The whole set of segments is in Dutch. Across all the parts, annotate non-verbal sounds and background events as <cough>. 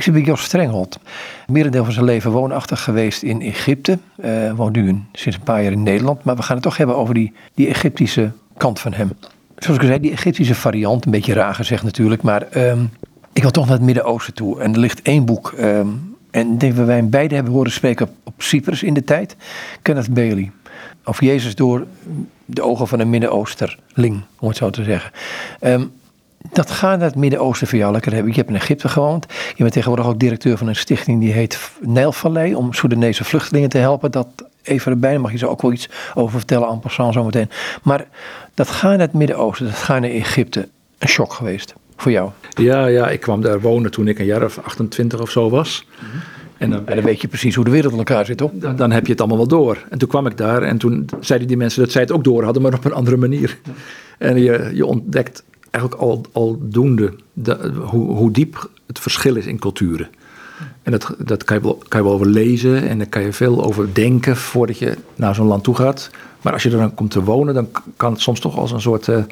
Ik zit bij Jos Strenghold. Merendeel van zijn leven woonachtig geweest in Egypte. Uh, woont nu sinds een paar jaar in Nederland. Maar we gaan het toch hebben over die, die Egyptische kant van hem. Zoals ik al zei, die Egyptische variant. Een beetje raar gezegd natuurlijk. Maar ehm, ik wil toch naar het Midden-Oosten toe. En er ligt één boek. Um, en denk dat wij hem beide hebben horen spreken op, Cyprus in de tijd. Kenneth Bailey. Over Jezus door de ogen van een Midden-Oosterling, om het zo te zeggen. Um, dat gaat naar het Midden-Oosten voor jou lekker hebben. Je hebt in Egypte gewoond. Je bent tegenwoordig ook directeur van een stichting die heet Nijlvallei. Om Soedanese vluchtelingen te helpen. Dat even erbij, daar mag je zo ook wel iets over vertellen en passant zometeen. Maar dat gaat naar het Midden-Oosten, dat gaat naar Egypte. Een shock geweest voor jou? Ja, ja, ik kwam daar wonen toen ik een jaar of 28 of zo was. En dan, dan, weet je precies hoe de wereld in elkaar zit, toch? Dan, dan, heb je het allemaal wel door. En toen kwam ik daar en toen zeiden die mensen dat zij het ook door hadden, maar op een andere manier. En je, je ontdekt eigenlijk al, aldoende de, hoe, hoe diep het verschil is in culturen. En dat, dat kan, je wel, kan je wel over lezen en daar kan je veel over denken voordat je naar zo'n land toe gaat. Maar als je er dan komt te wonen, dan kan het soms toch als een soort uh,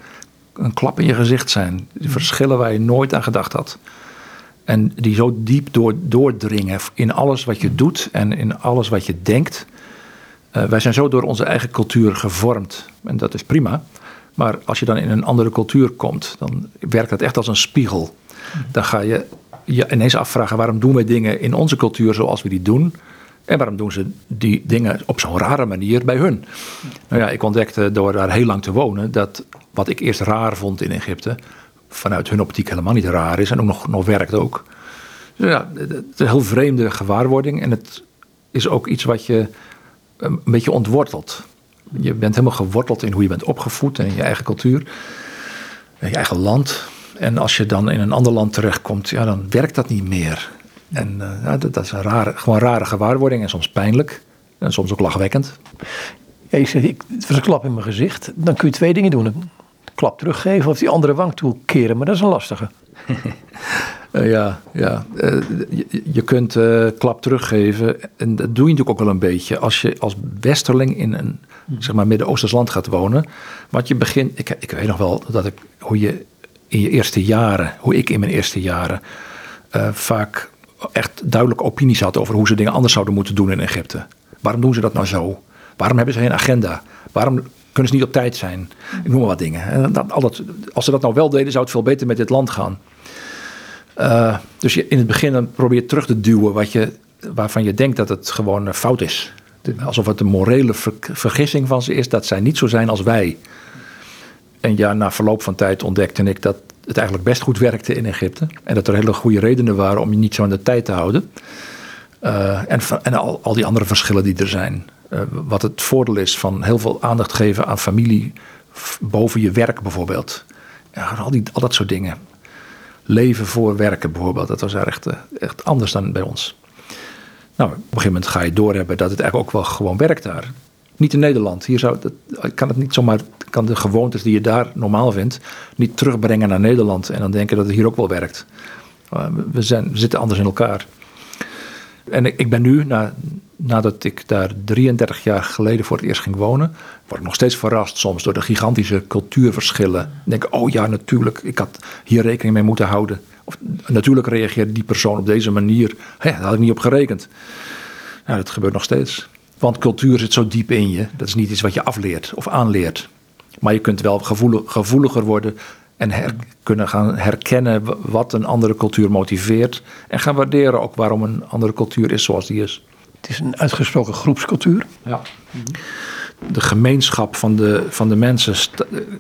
een klap in je gezicht zijn. Die verschillen waar je nooit aan gedacht had. En die zo diep door, doordringen in alles wat je doet en in alles wat je denkt. Uh, wij zijn zo door onze eigen cultuur gevormd. En dat is prima. Maar als je dan in een andere cultuur komt, dan werkt dat echt als een spiegel. Dan ga je je ineens afvragen waarom doen wij dingen in onze cultuur zoals we die doen. En waarom doen ze die dingen op zo'n rare manier bij hun? Nou ja, ik ontdekte door daar heel lang te wonen dat wat ik eerst raar vond in Egypte, vanuit hun optiek helemaal niet raar is en ook nog, nog werkt ook. Dus ja, het is een heel vreemde gewaarwording en het is ook iets wat je een beetje ontwortelt. Je bent helemaal geworteld in hoe je bent opgevoed en in je eigen cultuur, in je eigen land. En als je dan in een ander land terechtkomt, ja, dan werkt dat niet meer. En uh, ja, dat, is een rare, gewoon rare gewaarwording en soms pijnlijk en soms ook lachwekkend. Ja, zegt, ik, het was een klap in mijn gezicht. Dan kun je twee dingen doen. Een klap teruggeven of die andere wang toekeren, maar dat is een lastige. Uh, <laughs> ja, ja. Uh, je, je, kunt uh, klap teruggeven. En dat doe je natuurlijk ook wel een beetje. Als je als westerling in een zeg maar, Midden-Oosters land gaat wonen. Want je begint. Ik, ik weet nog wel dat ik, hoe je in je eerste jaren, hoe ik in mijn eerste jaren. vaak echt duidelijke opinies had over hoe ze dingen anders zouden moeten doen in Egypte. Waarom doen ze dat nou zo? Waarom hebben ze geen agenda? Waarom kunnen ze niet op tijd zijn? Ik noem maar wat dingen. En dat, al dat, als ze dat nou wel deden, zou het veel beter met dit land gaan. Uh, dus in het begin probeer je terug te duwen wat je, waarvan je denkt dat het gewoon fout is. Alsof het een morele ver, vergissing van ze is dat zij niet zo zijn als wij. En ja, na verloop van tijd ontdekte ik dat het eigenlijk best goed werkte in Egypte. En dat er hele goede redenen waren om je niet zo aan de tijd te houden. Uh, en en al, al die andere verschillen die er zijn. Uh, wat het voordeel is van heel veel aandacht geven aan familie boven je werk bijvoorbeeld. Ja, al, die, al dat soort dingen leven voor werken bijvoorbeeld. Dat was echt, eh, echt anders dan bij ons. Nou, op een gegeven moment ga je doorhebben dat het eigenlijk ook wel gewoon werkt daar. Niet in Nederland. Hier zou dat, kan het niet zomaar, kan de gewoontes die je daar normaal vindt, niet terugbrengen naar Nederland en dan denken dat het hier ook wel werkt. Eh, we, zijn, we zitten anders in elkaar. En ik, ik ben nu, na, nadat ik daar 33 jaar geleden voor het eerst ging wonen, word ik nog steeds verrast soms door de gigantische cultuurverschillen. Ik denk, oh ja, natuurlijk, ik had hier rekening mee moeten houden. Of natuurlijk reageert die persoon op deze manier. Daar had ik niet op gerekend. Dat gebeurt nog steeds. Want cultuur zit zo diep in je. Dat is niet iets wat je afleert of aanleert. Maar je kunt wel gevoeliger worden en kunnen gaan herkennen wat een andere cultuur motiveert. En gaan waarderen ook waarom een andere cultuur is zoals die is. Het is een uitgesproken groepscultuur. Ja. De gemeenschap van de, van de mensen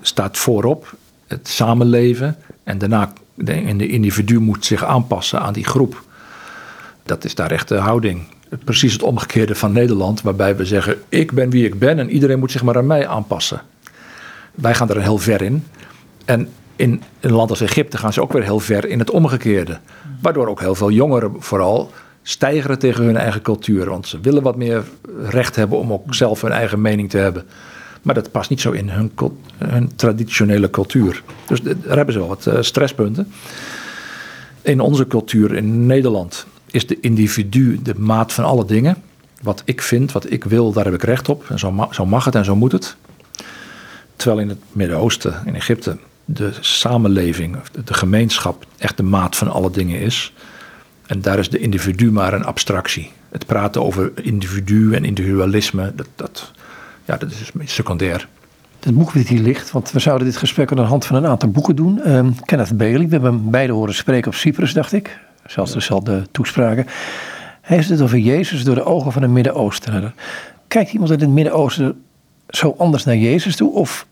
staat voorop. Het samenleven. En daarna de, de individu moet zich aanpassen aan die groep. Dat is daar echt de houding. Precies het omgekeerde van Nederland, waarbij we zeggen: Ik ben wie ik ben en iedereen moet zich maar aan mij aanpassen. Wij gaan er heel ver in. En in een land als Egypte gaan ze ook weer heel ver in het omgekeerde. Waardoor ook heel veel jongeren vooral stijgeren tegen hun eigen cultuur. Want ze willen wat meer recht hebben om ook zelf hun eigen mening te hebben. Maar dat past niet zo in hun, hun traditionele cultuur. Dus daar hebben ze wel wat uh, stresspunten. In onze cultuur in Nederland is de individu de maat van alle dingen. Wat ik vind, wat ik wil, daar heb ik recht op. En zo, zo mag het en zo moet het. Terwijl in het Midden-Oosten, in Egypte, de samenleving, de gemeenschap echt de maat van alle dingen is. En daar is de individu maar een abstractie. Het praten over individu en individualisme, dat, dat, ja, dat is secundair. Het boek wat hier ligt, want we zouden dit gesprek aan de hand van een aantal boeken doen. Um, Kenneth Bailey, we hebben hem beide horen spreken op Cyprus, dacht ik. Zelfs dezelfde toespraken. Hij heeft het over Jezus door de ogen van een Midden-Oostener. Kijkt iemand uit het Midden-Oosten zo anders naar Jezus toe? Of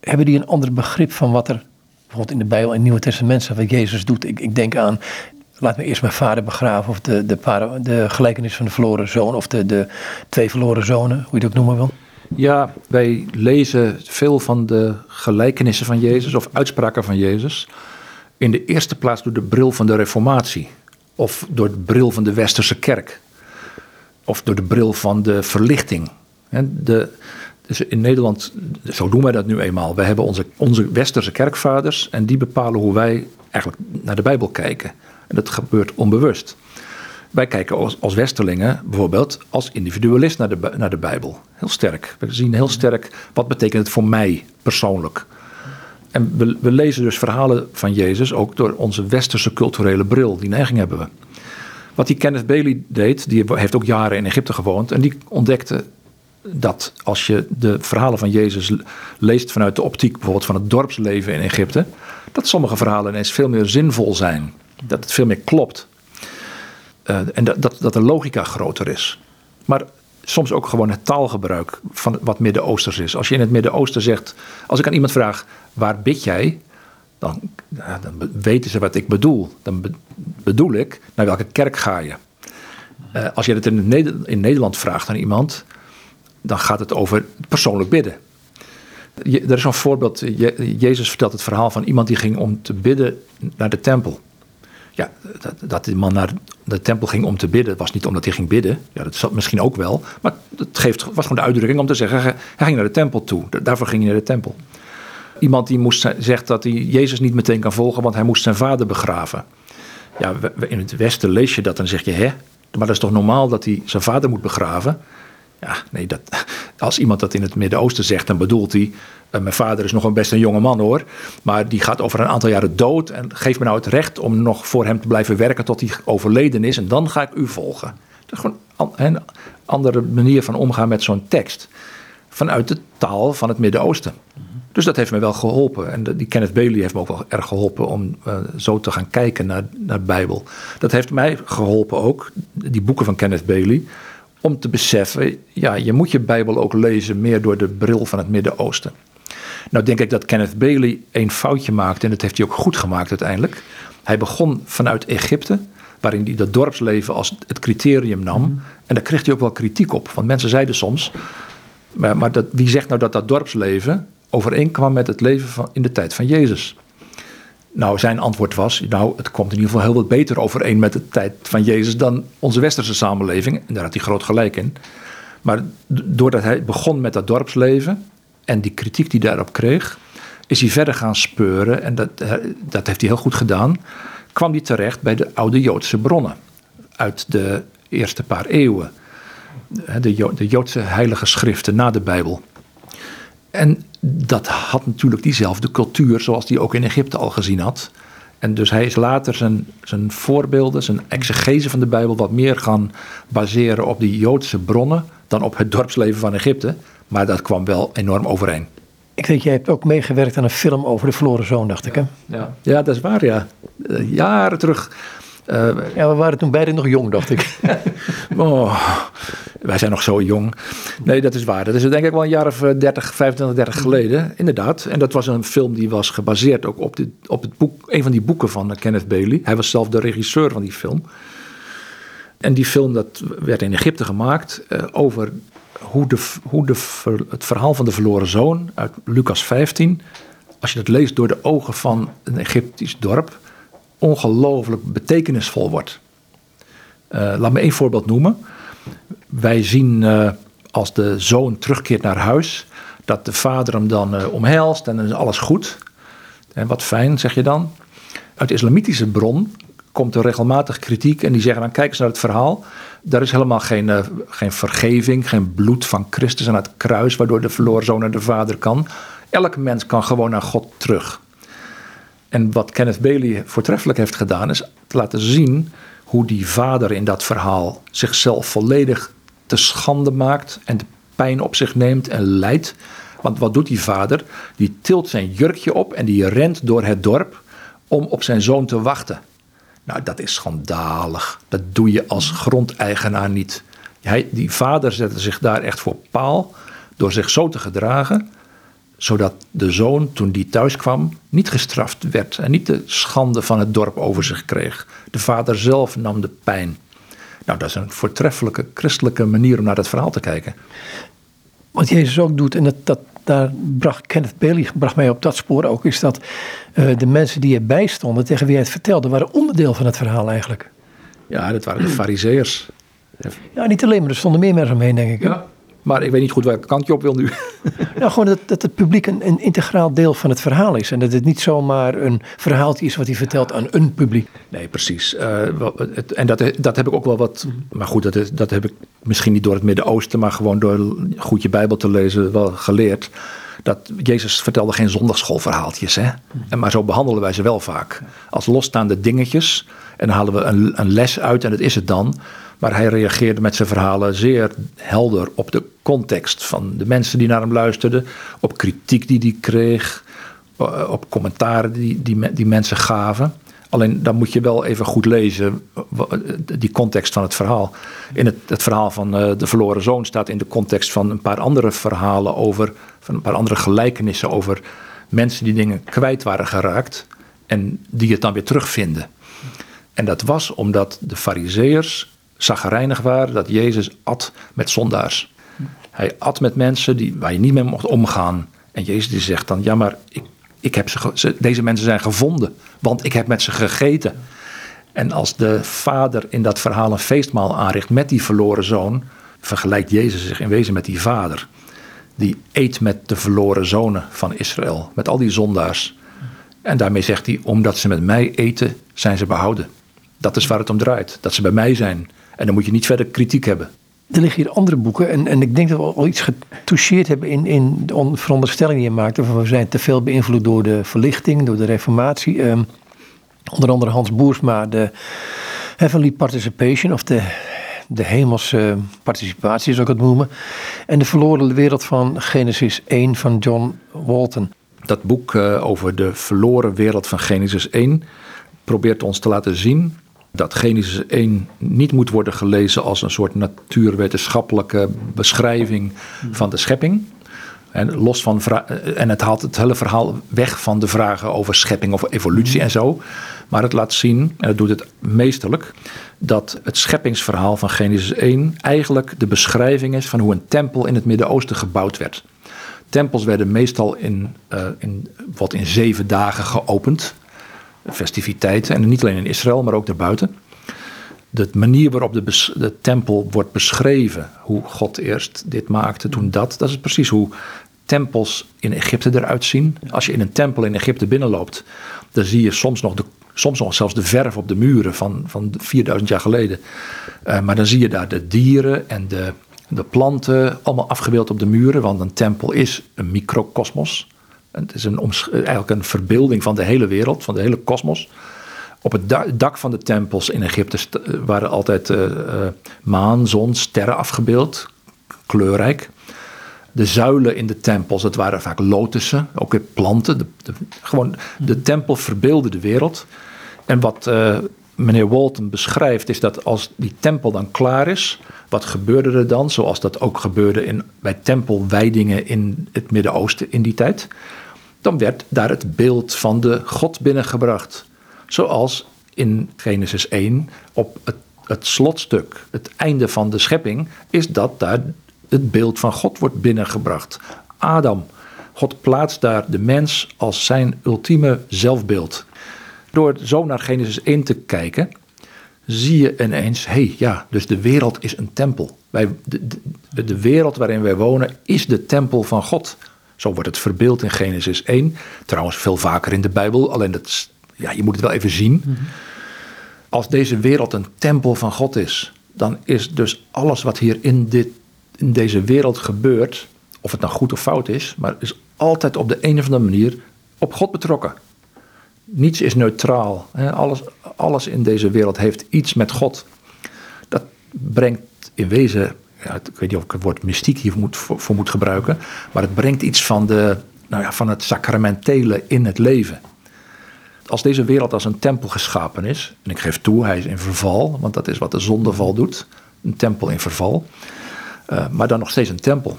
hebben die een ander begrip van wat er bijvoorbeeld in de Bijbel en Nieuwe Testament staat, wat Jezus doet? Ik, ik denk aan laat me eerst mijn vader begraven. Of de, de, de gelijkenis van de verloren zoon. Of de, de twee verloren zonen, hoe je het ook noemen wil. Ja, wij lezen veel van de gelijkenissen van Jezus of uitspraken van Jezus. In de eerste plaats door de bril van de Reformatie. Of door de bril van de Westerse kerk. Of door de bril van de verlichting. De, dus in Nederland, zo doen wij dat nu eenmaal. Wij hebben onze, onze Westerse kerkvaders en die bepalen hoe wij eigenlijk naar de Bijbel kijken. En dat gebeurt onbewust. Wij kijken als, Westerlingen bijvoorbeeld als individualist naar de, naar de Bijbel. Heel sterk. We zien heel sterk wat betekent het voor mij persoonlijk. En we, we lezen dus verhalen van Jezus ook door onze westerse culturele bril. Die neiging hebben we. Wat die Kenneth Bailey deed, die heeft ook jaren in Egypte gewoond. En die ontdekte dat als je de verhalen van Jezus leest vanuit de optiek bijvoorbeeld van het dorpsleven in Egypte, dat sommige verhalen ineens veel meer zinvol zijn. Dat het veel meer klopt. Uh, en dat, dat, dat de logica groter is. Maar soms ook gewoon het taalgebruik van wat Midden-Oosters is. Als je in het Midden-Oosten zegt, als ik aan iemand vraag, waar bid jij? Dan, dan weten ze wat ik bedoel. Dan bedoel ik, naar welke kerk ga je? Uh, als je het in, in, Nederland vraagt aan iemand, dan gaat het over persoonlijk bidden. Je, er is een voorbeeld, Jezus vertelt het verhaal van iemand die ging om te bidden naar de tempel ja, dat, dat die man naar de tempel ging om te bidden, was niet omdat hij ging bidden. Ja, dat zat misschien ook wel. Maar het geeft, was gewoon de uitdrukking om te zeggen, hij ging naar de tempel toe. Daarvoor ging hij naar de tempel. Iemand die moest, zegt dat hij Jezus niet meteen kan volgen, want hij moest zijn vader begraven. Ja, in het Westen lees je dat en zeg je, hè? Maar dat is toch normaal dat hij zijn vader moet begraven? Ja, nee, dat, <laughs> als iemand dat in het Midden-Oosten zegt, dan bedoelt hij. Uh, mijn vader is nog een best een jonge man hoor. Maar die gaat over een aantal jaren dood. En geef me nou het recht om nog voor hem te blijven werken tot hij overleden is. En dan ga ik u volgen. Dat is gewoon een andere manier van omgaan met zo'n tekst. Vanuit de taal van het Midden-Oosten. Dus dat heeft me wel geholpen. En die Kenneth Bailey heeft me ook wel erg geholpen om uh, zo te gaan kijken naar, naar de Bijbel. Dat heeft mij geholpen ook, die boeken van Kenneth Bailey om te beseffen, ja, je moet je Bijbel ook lezen meer door de bril van het Midden-Oosten. Nou denk ik dat Kenneth Bailey een foutje maakte en dat heeft hij ook goed gemaakt uiteindelijk. Hij begon vanuit Egypte, waarin hij dat dorpsleven als het criterium nam. Mhm. En daar kreeg hij ook wel kritiek op, want mensen zeiden soms, maar, maar dat, wie zegt nou dat dat dorpsleven overeenkwam met het leven van, in de tijd van Jezus? Nou, zijn antwoord was, nou, het komt in ieder geval heel wat beter overeen met de tijd van Jezus dan onze westerse samenleving. En daar had hij groot gelijk in. Maar doordat hij begon met dat dorpsleven en die kritiek die daarop kreeg, is hij verder gaan speuren en dat, dat heeft hij heel goed gedaan. Kwam hij terecht bij de oude Joodse bronnen uit de eerste paar eeuwen. De, de Joodse heilige schriften na de Bijbel. En dat had natuurlijk diezelfde cultuur zoals die ook in Egypte al gezien had. En dus hij is later zijn, zijn voorbeelden, zijn exegese van de Bijbel, wat meer gaan baseren op die Joodse bronnen dan op het dorpsleven van Egypte. Maar dat kwam wel enorm overeen. Ik weet, jij hebt ook meegewerkt aan een film over de verloren zoon, dacht ik. Hè? Ja, ja dat is waar, ja. Uh, jaren terug uh, ja, we waren toen beiden nog jong, dacht ik. <laughs> oh, wij zijn nog zo jong. Nee, dat is waar. Dat is denk ik wel een jaar of 30, 25, 30 geleden. Inderdaad. En dat was een film die was gebaseerd ook op, dit, op het boek, een van die boeken van Kenneth Bailey. Hij was zelf de regisseur van die film. En die film dat werd in Egypte gemaakt uh, over hoe, de, hoe de, het verhaal van de verloren zoon uit Lucas 15... als je dat leest door de ogen van een Egyptisch dorp ongelooflijk betekenisvol wordt. Uh, laat me één voorbeeld noemen. Wij zien uh, als de zoon terugkeert naar huis, dat de vader hem dan uh, omhelst en dan is alles goed. En wat fijn, zeg je dan. Uit de islamitische bron komt er regelmatig kritiek en die zeggen dan kijk eens naar het verhaal. Daar is helemaal geen, geen vergeving, geen bloed van Christus aan het kruis waardoor de verloren zoon naar de vader kan. Elke mens kan gewoon naar God terug. En wat Kenneth Bailey voortreffelijk heeft gedaan, is te laten zien hoe die vader in dat verhaal zichzelf volledig te schande maakt en de pijn op zich neemt en lijdt. Want wat doet die vader? Die tilt zijn jurkje op en die rent door het dorp om op zijn zoon te wachten. Nou, dat is schandalig. Dat doe je als grondeigenaar niet. Hij, die vader zette zich daar echt voor paal door zich zo te gedragen, zodat de zoon, toen die thuis kwam, niet gestraft werd en niet de schande van het dorp over zich kreeg. De vader zelf nam de pijn. Nou, dat is een voortreffelijke christelijke manier om naar dat verhaal te kijken. Wat Jezus ook doet, en dat, dat, daar bracht Kenneth Bailey bracht mij op dat spoor ook, is dat uh, de mensen die erbij stonden, tegen wie hij het vertelde, waren onderdeel van het verhaal eigenlijk. Ja, dat waren de fariseërs. Ja, niet alleen, maar er stonden meer mensen omheen, denk ik. Ja. Maar ik weet niet goed welke kant je op wil nu. <laughs> Nou, gewoon dat, dat het publiek een, een, integraal deel van het verhaal is. En dat het niet zomaar een verhaaltje is wat hij vertelt aan een publiek. Nee, precies. Uh, het, en dat, dat heb ik ook wel wat. Maar goed, dat, dat heb ik misschien niet door het Midden-Oosten, maar gewoon door goed je Bijbel te lezen wel geleerd. Dat Jezus vertelde geen zondagschoolverhaaltjes. Hè? En, maar zo behandelen wij ze wel vaak. Als losstaande dingetjes. En dan halen we een, een les uit en dat is het dan. Maar hij reageerde met zijn verhalen zeer helder op de context van de mensen die naar hem luisterden, op kritiek die hij kreeg, eh, op commentaren die, die, mensen gaven. Alleen dan moet je wel even goed lezen, die context van het verhaal. In het, het verhaal van eh, de verloren zoon staat in de context van een paar andere verhalen over, van een paar andere gelijkenissen over mensen die dingen kwijt waren geraakt en die het dan weer terugvinden. En dat was omdat de Fariseërs zagrijnig waren dat Jezus at met zondaars. Hij at met mensen die, waar je niet mee mocht omgaan. En Jezus die zegt dan, ja maar ik, ik heb ze, deze mensen zijn gevonden, want ik heb met ze gegeten. En als de vader in dat verhaal een feestmaal aanricht met die verloren zoon, vergelijkt Jezus zich in wezen met die vader. Die eet met de verloren zonen van Israël, met al die zondaars. En daarmee zegt hij, omdat ze met mij eten, zijn ze behouden. Dat is waar het om draait, dat ze bij mij zijn. En dan moet je niet verder kritiek hebben. Er liggen hier andere boeken en, en ik denk dat we al iets getoucheerd hebben in, in de veronderstelling die je maakte. Van we zijn te veel beïnvloed door de verlichting, door de reformatie. Um, onder andere Hans Boersma, de Heavenly Participation of de, de hemelse participatie zou ik het noemen. En de verloren wereld van Genesis 1 van John Walton. Dat boek uh, over de verloren wereld van Genesis 1 probeert ons te laten zien dat Genesis 1 niet moet worden gelezen als een soort natuurwetenschappelijke beschrijving van de schepping. En, los van en het haalt het hele verhaal weg van de vragen over schepping of evolutie en zo. Maar het laat zien, en dat doet het meesterlijk, dat het scheppingsverhaal van Genesis 1 eigenlijk de beschrijving is van hoe een tempel in het Midden-Oosten gebouwd werd. Tempels werden meestal in, uh, in, wat in zeven dagen geopend festiviteiten. En niet alleen in Israël, maar ook daarbuiten. De manier waarop de, de tempel wordt beschreven, hoe God eerst dit maakte, toen dat, dat is precies hoe tempels in Egypte eruit zien. Als je in een tempel in Egypte binnenloopt, dan zie je soms nog, de, soms nog zelfs de verf op de muren van, van 4000 jaar geleden. Uh, maar dan zie je daar de dieren en de, de planten allemaal afgebeeld op de muren, want een tempel is een microcosmos. Het is een, eigenlijk een verbeelding van de hele wereld, van de hele kosmos. Op het dak van de tempels in Egypte waren altijd uh, maan, zon, sterren afgebeeld, kleurrijk. De zuilen in de tempels, dat waren vaak lotussen, ook weer planten. De, gewoon, de tempel verbeelde de wereld. En wat meneer Walton beschrijft, is dat als die tempel dan klaar is, wat gebeurde er dan? Zoals dat ook gebeurde in, bij tempelwijdingen in het Midden-Oosten in die tijd dan werd daar het beeld van de God binnengebracht. Zoals in Genesis 1 op het, het slotstuk, het einde van de schepping, is dat daar het beeld van God wordt binnengebracht. Adam. God plaatst daar de mens als zijn ultieme zelfbeeld. Door zo naar Genesis 1 te kijken, zie je ineens, hé hey, ja, dus de wereld is een tempel. Wij, de, de, de wereld waarin wij wonen is de tempel van God. Zo wordt het verbeeld in Genesis 1. Trouwens, veel vaker in de Bijbel. Alleen dat, ja, je moet het wel even zien. Mhm. Als deze wereld een tempel van God is, dan is dus alles wat hier in, dit, in deze wereld gebeurt, of het nou goed of fout is, maar is altijd op de een of andere manier op God betrokken. Niets is neutraal. Alles, alles in deze wereld heeft iets met God. Dat brengt in wezen, ja, ik weet niet of ik het woord mystiek hier moet, voor, moet gebruiken, maar het brengt iets van, de, nou ja, van het sacramentele in het leven. Als deze wereld als een tempel geschapen is, en ik geef toe, hij is in verval, want dat is wat de zondeval doet, een tempel in verval, uh, maar dan nog steeds een tempel.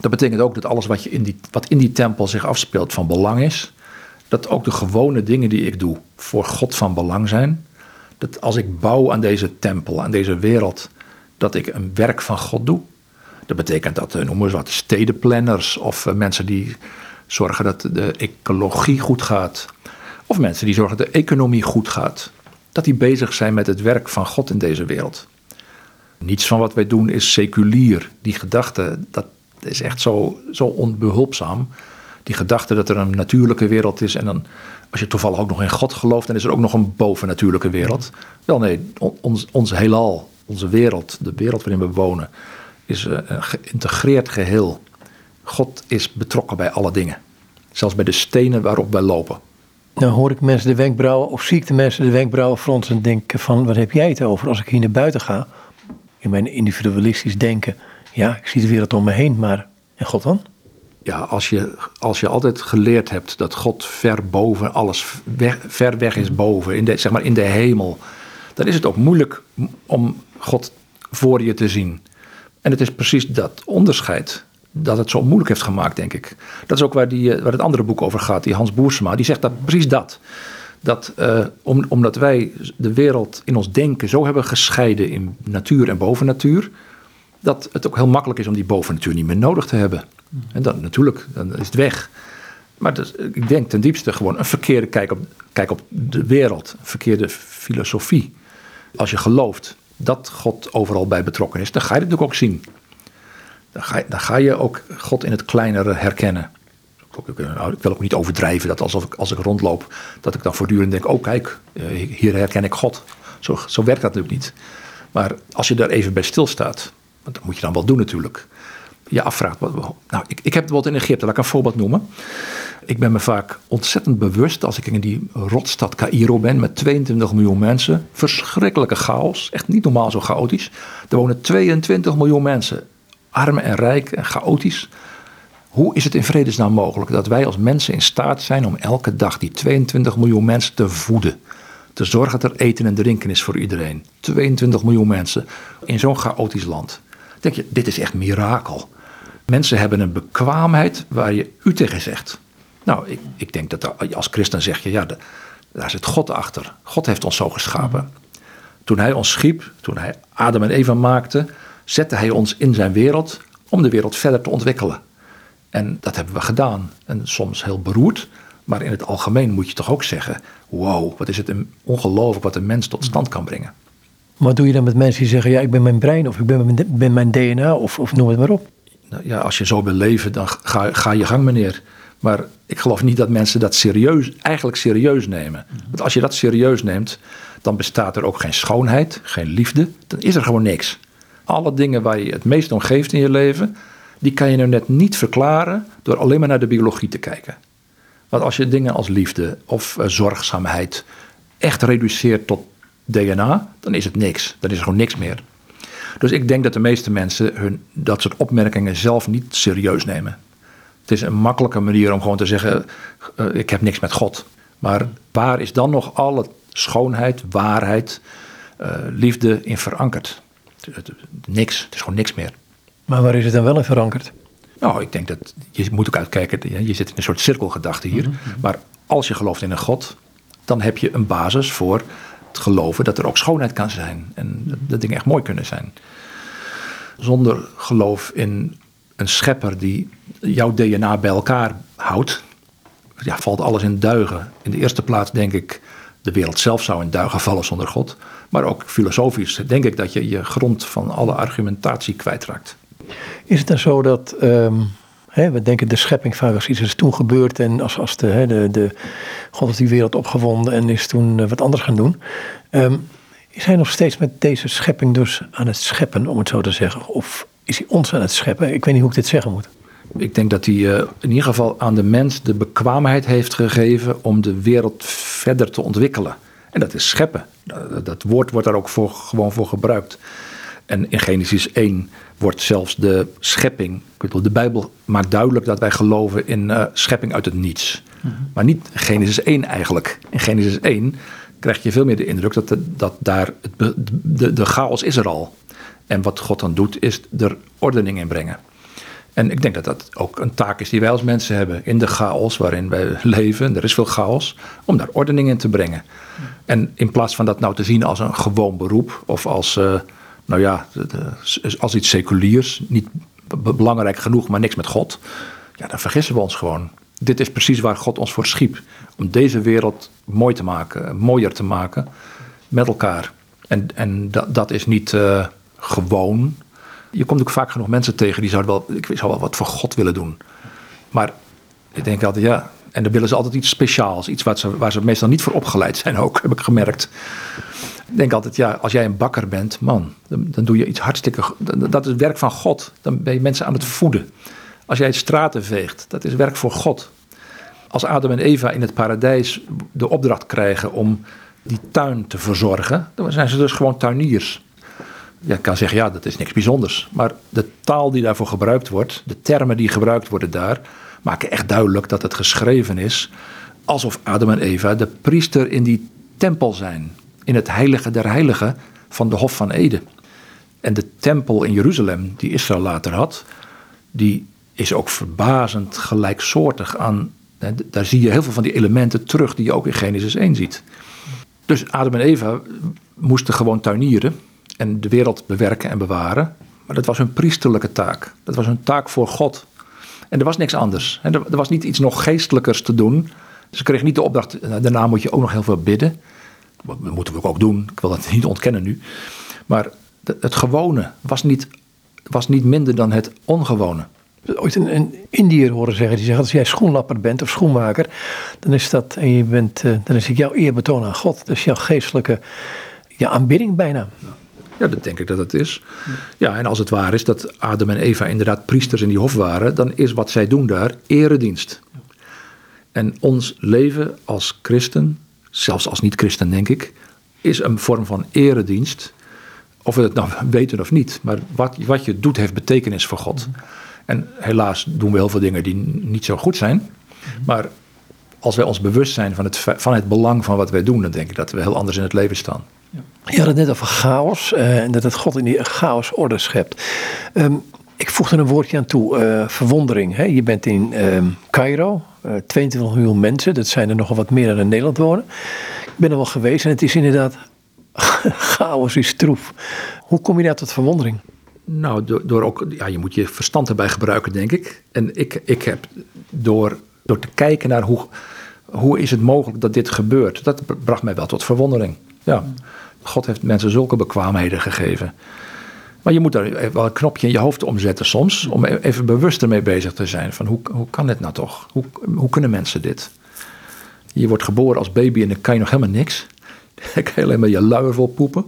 Dat betekent ook dat alles wat, je in die, wat in die tempel zich afspeelt van belang is. Dat ook de gewone dingen die ik doe voor God van belang zijn. Dat als ik bouw aan deze tempel, aan deze wereld, dat ik een werk van God doe. Dat betekent dat, uh, noemen we wat, stedenplanners of uh, mensen die zorgen dat de ecologie goed gaat. Of mensen die zorgen dat de economie goed gaat. Dat die bezig zijn met het werk van God in deze wereld. Niets van wat wij doen is seculier. Die gedachte, dat, is echt zo, zo onbehulpzaam. Die gedachte dat er een natuurlijke wereld is en dan, als je toevallig ook nog in God gelooft, dan is er ook nog een bovennatuurlijke wereld. Wel nee, ons, ons heelal, onze wereld, de wereld waarin we wonen, is een geïntegreerd geheel. God is betrokken bij alle dingen. Zelfs bij de stenen waarop wij lopen. Nou hoor ik mensen de wenkbrauwen, of zie ik de mensen de wenkbrauwen fronsen en denken van, wat heb jij het over als ik hier naar buiten ga? In mijn individualistisch denken ja, ik zie de wereld om me heen, maar en God dan? Ja, als je, als je altijd geleerd hebt dat God ver boven alles, ver weg is boven, in zeg maar in de hemel, dan is het ook moeilijk om God voor je te zien. En het is precies dat onderscheid dat het zo moeilijk heeft gemaakt, denk ik. Dat is ook waar, die, eh, waar het andere boek over gaat, die Hans Boersma. Die zegt dat, precies dat. Dat om, omdat wij de wereld in ons denken zo hebben gescheiden in natuur en bovennatuur dat het ook heel makkelijk is om die bovennatuur niet meer nodig te hebben. En dan natuurlijk, dan is het weg. Maar ik denk ten diepste gewoon een verkeerde kijk op, kijk op de wereld, een verkeerde filosofie. Als je gelooft dat God overal bij betrokken is, dan ga je het natuurlijk ook zien. Dan ga, je, dan ga je ook God in het kleinere herkennen. Nou, ik wil ook niet overdrijven dat alsof ik, als ik rondloop, dat ik dan voortdurend denk: oh kijk, eh, hier herken ik God. Zo, zo werkt dat natuurlijk niet. Maar als je daar even bij stilstaat, want dat moet je dan wel doen natuurlijk. Je afvraagt. Nou, ik, ik heb bijvoorbeeld in Egypte, laat ik een voorbeeld noemen. Ik ben me vaak ontzettend bewust als ik in die rotstad Cairo ben met 22 miljoen mensen. Verschrikkelijke chaos, echt niet normaal zo chaotisch. Er wonen 22 miljoen mensen, arm en rijk en chaotisch. Hoe is het in vredesnaam mogelijk dat wij als mensen in staat zijn om elke dag die 22 miljoen mensen te voeden? Te zorgen dat er eten en drinken is voor iedereen. 22 miljoen mensen in zo'n chaotisch land denk je, dit is echt mirakel. Mensen hebben een bekwaamheid waar je u tegen zegt. Nou, ik, ik denk dat als christen zeg je, ja, daar zit God achter. God heeft ons zo geschapen. Toen hij ons schiep, toen hij Adam en Eva maakte, zette hij ons in zijn wereld om de wereld verder te ontwikkelen. En dat hebben we gedaan. En soms heel beroerd, maar in het algemeen moet je toch ook zeggen: wow, wat is het ongelooflijk wat een mens tot stand kan brengen. Wat doe je dan met mensen die zeggen, ja, ik ben mijn brein of ik ben mijn, mijn DNA of, of noem het maar op? Nou, ja, als je zo wil leven, dan ga, ga je gang meneer. Maar ik geloof niet dat mensen dat serieus, eigenlijk serieus nemen. Want als je dat serieus neemt, dan bestaat er ook geen schoonheid, geen liefde. Dan is er gewoon niks. Alle dingen waar je het meest om geeft in je leven, die kan je nou net niet verklaren door alleen maar naar de biologie te kijken. Want als je dingen als liefde of uh, zorgzaamheid echt reduceert tot DNA, dan is het niks. Dan is er gewoon niks meer. Dus ik denk dat de meeste mensen hun, dat soort opmerkingen zelf niet serieus nemen. Het is een makkelijke manier om gewoon te zeggen: uh, ik heb niks met God. Maar waar is dan nog alle schoonheid, waarheid, uh, liefde in verankerd? Niks. Het is gewoon niks meer. Maar waar is het dan wel in verankerd? Nou, ik denk dat je moet ook uitkijken. Je zit in een soort cirkelgedachte hier. Mhm, mhm. Maar als je gelooft in een God, dan heb je een basis voor geloven dat er ook schoonheid kan zijn. En dat, dingen echt mooi kunnen zijn. Zonder geloof in een schepper die jouw DNA bij elkaar houdt, ja, valt alles in duigen. In de eerste plaats denk ik, de wereld zelf zou in duigen vallen zonder God. Maar ook filosofisch denk ik dat je je grond van alle argumentatie kwijtraakt. Is het dan zo dat ehm, we denken de schepping vaak als iets is toen gebeurd en als, als de, de, de, God heeft die wereld opgewonden en is toen eh, wat anders gaan doen. Um, is hij nog steeds met deze schepping dus aan het scheppen, om het zo te zeggen? Of is hij ons aan het scheppen? Ik weet niet hoe ik dit zeggen moet. Ik denk dat hij uh, in ieder geval aan de mens de bekwaamheid heeft gegeven om de wereld verder te ontwikkelen. En dat is scheppen. Dat, dat woord wordt daar ook voor, gewoon voor gebruikt. En in Genesis 1 wordt zelfs de schepping. De Bijbel maakt duidelijk dat wij geloven in uh, schepping uit het niets. Mhm. Maar niet Genesis 1 eigenlijk. In Genesis 1 krijg je veel meer de indruk dat, de, dat daar het, de, de chaos is er al. En wat God dan doet, is er ordening in brengen. En ik denk dat dat ook een taak is die wij als mensen hebben. In de chaos waarin wij <laughs> leven, er is veel chaos, om daar ordening in te brengen. En in plaats van dat nou te zien als een gewoon beroep of als, uh, nou ja, als iets seculiers, niet belangrijk genoeg, maar niks met God. Ja, dan vergissen we ons gewoon. Dit is precies waar God ons voor schiep. Om deze wereld mooi te maken, mooier te maken met elkaar. En, en dat, dat is niet uh, gewoon. Je komt ook vaak genoeg mensen tegen die zouden wel, ik zou wel wat voor God willen doen. Maar ik denk altijd, ja, en dan willen ze altijd iets speciaals. Iets waar ze, waar ze meestal niet voor opgeleid zijn ook, heb ik gemerkt. Ik denk altijd, ja, als jij een bakker bent, man, dan, doe je iets hartstikke... Dat is werk van God. Dan ben je mensen aan het voeden. Als jij straten veegt, dat is werk voor God. Als Adam en Eva in het paradijs de opdracht krijgen om die tuin te verzorgen, dan zijn ze dus gewoon tuiniers. Je kan zeggen, ja, dat is niks bijzonders. Maar de taal die daarvoor gebruikt wordt, de termen die gebruikt worden daar, maken echt duidelijk dat het geschreven is alsof Adam en Eva de priester in die tempel zijn. In het heilige der heiligen van de Hof van Eden. En de tempel in Jeruzalem, die Israël later had, die is ook verbazend gelijksoortig aan. Daar zie je heel veel van die elementen terug die je ook in Genesis 1 ziet. Dus Adam en Eva moesten gewoon tuinieren en de wereld bewerken en bewaren. Maar dat was hun priesterlijke taak. Dat was hun taak voor God. En er was niks anders. En er, was niet iets nog geestelijkers te doen. Ze kregen niet de opdracht, eh, daarna moet je ook nog heel veel bidden. Dat moeten we ook doen. Ik wil dat <laughs> niet ontkennen nu. Maar het gewone was niet, was niet minder dan het ongewone. Ooit een, een Indiër horen zeggen, die zegt als jij schoenlapper bent of schoenmaker, dan is dat, en je bent, eh, dan is het jouw eerbetoon aan God. Dat is jouw geestelijke ja, aanbidding bijna. Ja, dat denk ik dat het is. Ja, en als het waar is dat Adam en Eva inderdaad priesters in die hof waren, dan is wat zij doen daar eredienst. En ons leven als christen, zelfs als niet-christen denk ik, is een vorm van eredienst. Of we het nou <laughs> weten of niet, maar wat, wat je doet heeft betekenis voor God. En helaas doen we heel veel dingen die niet zo goed zijn. Maar als wij ons bewust zijn van het, van het belang van wat wij doen, dan denk ik dat we heel anders in het leven staan. Je had het net over chaos eh, en dat het God in die chaos orde schept. Um, ik voeg er een woordje aan toe, uh, verwondering. Hè? Je bent in um, Cairo, uh, 22 miljoen mensen, dat zijn er nogal wat meer dan in Nederland wonen. Ik ben er wel geweest en het is inderdaad, <laughs> chaos is troef. Hoe kom je daar tot verwondering? Nou, door, door, ook, ja, je moet je verstand erbij gebruiken, denk ik. En ik, ik heb door, door te kijken naar hoe, hoe is het mogelijk dat dit gebeurt, dat bracht mij wel tot verwondering. Ja. God heeft mensen zulke bekwaamheden gegeven. Maar je moet daar wel een knopje in je hoofd omzetten soms. Om e-, even bewuster mee bezig te zijn. Van hoe, hoe kan dit nou toch? Hoe, hoe kunnen mensen dit? Je wordt geboren als baby en dan kan je nog helemaal niks. <laughs> Dan kan je alleen maar je luier vol poepen.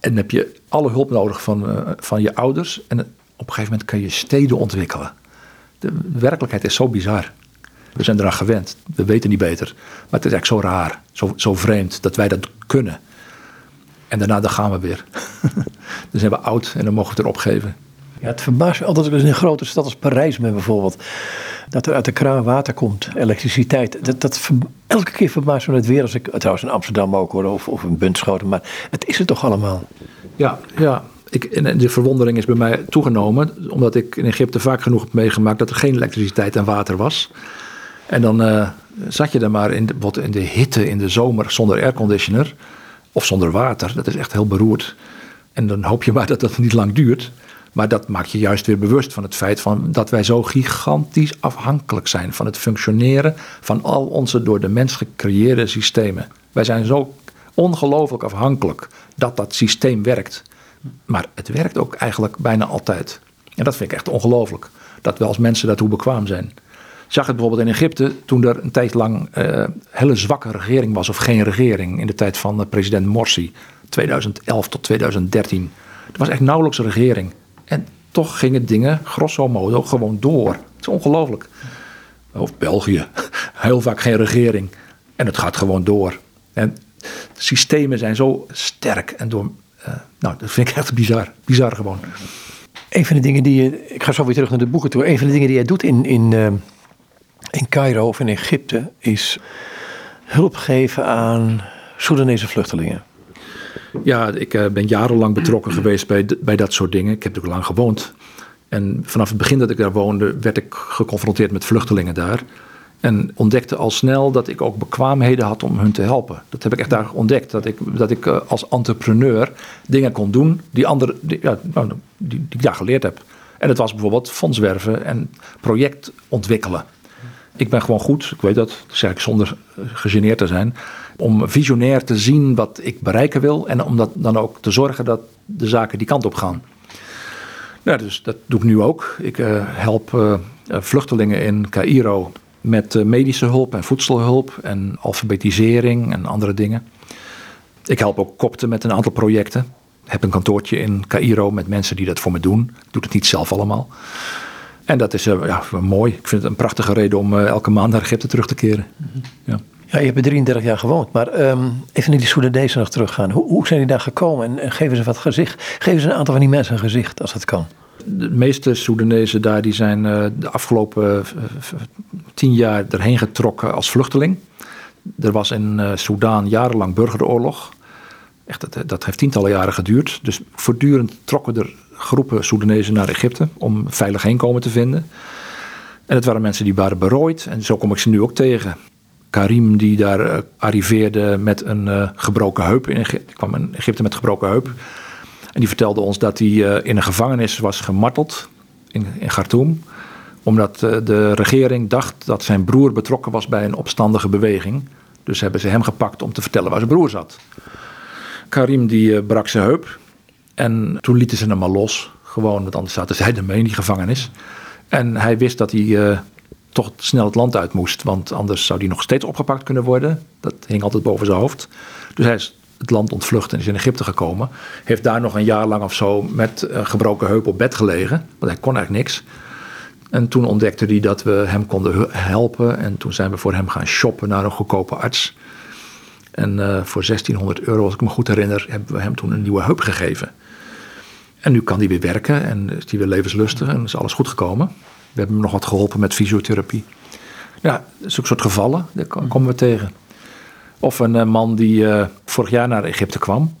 En dan heb je alle hulp nodig van, uh, van je ouders. En op een gegeven moment kan je steden ontwikkelen. De werkelijkheid is zo bizar. We zijn eraan gewend. We weten niet beter. Maar het is eigenlijk zo raar, zo, zo vreemd dat wij dat kunnen. En daarna dan gaan we weer. <laughs> dan zijn we oud en dan mogen we het erop geven. Ja, het verbaast me altijd als ik in een grote stad als Parijs ben bijvoorbeeld. Dat er uit de kraan water komt, elektriciteit. Dat, dat elke keer verbaast me het weer als ik, trouwens in Amsterdam ook hoor, of, of in Bunschoten. Maar het is het toch allemaal. Ja, ja. Ik, en de verwondering is bij mij toegenomen, omdat ik in Egypte vaak genoeg heb meegemaakt dat er geen elektriciteit en water was. En dan uh, zat je er maar in de, in de hitte in de zomer zonder airconditioner. Of zonder water. Dat is echt heel beroerd. En dan hoop je maar dat dat niet lang duurt. Maar dat maakt je juist weer bewust van het feit van dat wij zo gigantisch afhankelijk zijn van het functioneren van al onze door de mens gecreëerde systemen. Wij zijn zo ongelooflijk afhankelijk dat dat systeem werkt. Maar het werkt ook eigenlijk bijna altijd. En dat vind ik echt ongelooflijk. Dat we als mensen daartoe bekwaam zijn zag het bijvoorbeeld in Egypte toen er een tijd lang uh, hele zwakke regering was of geen regering in de tijd van president Morsi, 2011 tot 2013. Er was echt nauwelijks een regering. En toch gingen dingen grosso modo gewoon door. Het is ongelooflijk. Of België, <laughs> heel vaak geen regering. En het gaat gewoon door. En systemen zijn zo sterk en door. Uh, nou, dat vind ik echt bizar. Bizar gewoon. Een van de dingen die je. Ik ga zo weer terug naar de boeken toe. Een van de dingen die jij doet in, in, in Cairo of in Egypte is hulp geven aan Soedanese vluchtelingen. Ja, ik uh, ben jarenlang betrokken geweest bij, bij dat soort dingen. Ik heb natuurlijk lang gewoond. En vanaf het begin dat ik daar woonde, werd ik geconfronteerd met vluchtelingen daar. En ontdekte al snel dat ik ook bekwaamheden had om hun te helpen. Dat heb ik echt daar ontdekt. Dat ik, dat ik uh, als entrepreneur dingen kon doen die, andere, die, ja, nou, die, die ik daar geleerd heb. En het was bijvoorbeeld fondswerven en project ontwikkelen. Ik ben gewoon goed, ik weet dat, dat zeg ik zonder gegeneerd te zijn, om visionair te zien wat ik bereiken wil en om dat dan ook te zorgen dat de zaken die kant op gaan. Ja, dus dat doe ik nu ook. Ik uh, help uh, vluchtelingen in Cairo met medische hulp en voedselhulp en alfabetisering en andere dingen. Ik help ook kopten met een aantal projecten. Ik heb een kantoortje in Cairo met mensen die dat voor me doen. Ik doe het niet zelf allemaal. En dat is ja, mooi. Ik vind het een prachtige reden om elke maand naar Egypte terug te keren. Ja. Ja, je hebt er 33 jaar gewoond, maar um, even naar die Soedanezen nog teruggaan. Hoe, hoe zijn die daar gekomen en, en, geven ze wat gezicht? Geven ze een aantal van die mensen een gezicht als dat kan? De meeste Soedanezen daar die zijn uh, de afgelopen uh, tien jaar erheen getrokken als vluchteling. Er was in uh, Soedan jarenlang burgeroorlog. Echt, dat, dat heeft tientallen jaren geduurd. Dus voortdurend trokken er groepen Soedanezen naar Egypte om veilig heenkomen te vinden. En het waren mensen die waren berooid en zo kom ik ze nu ook tegen. Karim die daar uh, arriveerde met een uh, gebroken heup. In Egypte, kwam in Egypte met gebroken heup. En die vertelde ons dat hij uh, in een gevangenis was gemarteld in, in Khartoum. Omdat de regering dacht dat zijn broer betrokken was bij een opstandige beweging. Dus hebben ze hem gepakt om te vertellen waar zijn broer zat. Karim die brak zijn heup. En toen lieten ze hem maar los. Gewoon, want anders zaten zij ermee in die gevangenis. En hij wist dat hij toch snel het land uit moest. Want anders zou hij nog steeds opgepakt kunnen worden. Dat hing altijd boven zijn hoofd. Dus hij is het land ontvlucht en is in Egypte gekomen. Heeft daar nog een jaar lang of zo met een gebroken heup op bed gelegen. Want hij kon eigenlijk niks. En toen ontdekte hij dat we hem konden helpen. En toen zijn we voor hem gaan shoppen naar een goedkope arts. En uh, voor 1600 euro, als ik me goed herinner, hebben we hem toen een nieuwe heup gegeven. En nu kan hij weer werken en is hij weer levenslustig en is alles goed gekomen. We hebben hem nog wat geholpen met fysiotherapie. Ja, zulke soort gevallen, daar komen we tegen. Of een uh, man die uh, vorig jaar naar Egypte kwam,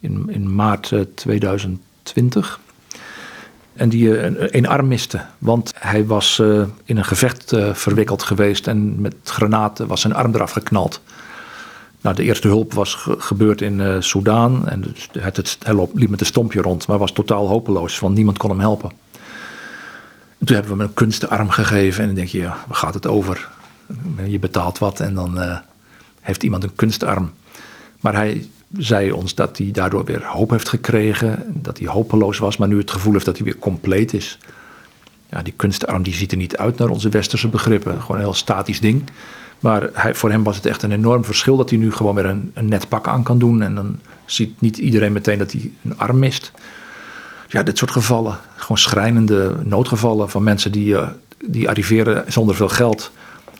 in, in maart uh, 2020. En die een, een, arm miste, want hij was in een gevecht verwikkeld geweest en met granaten was zijn arm eraf geknald. Nou, de eerste hulp was ge gebeurd in uh. En het, het, hij liep met een stompje rond, maar was totaal hopeloos, want niemand kon hem helpen. En toen hebben we hem een kunstenarm gegeven. En dan denk je, ja, waar gaat het over? Je betaalt wat en dan uh, heeft iemand een kunstarm. Maar hij zei ons dat hij daardoor weer hoop heeft gekregen. Dat hij hopeloos was, maar nu het gevoel heeft dat hij weer compleet is. Ja, die kunstarm die ziet er niet uit naar onze westerse begrippen. Gewoon een heel statisch ding. Maar hij, voor hem was het echt een enorm verschil dat hij nu gewoon weer een, net pak aan kan doen. En dan ziet niet iedereen meteen dat hij een arm mist. Ja, dit soort gevallen. Gewoon schrijnende noodgevallen van mensen die, uh, die arriveren zonder veel geld.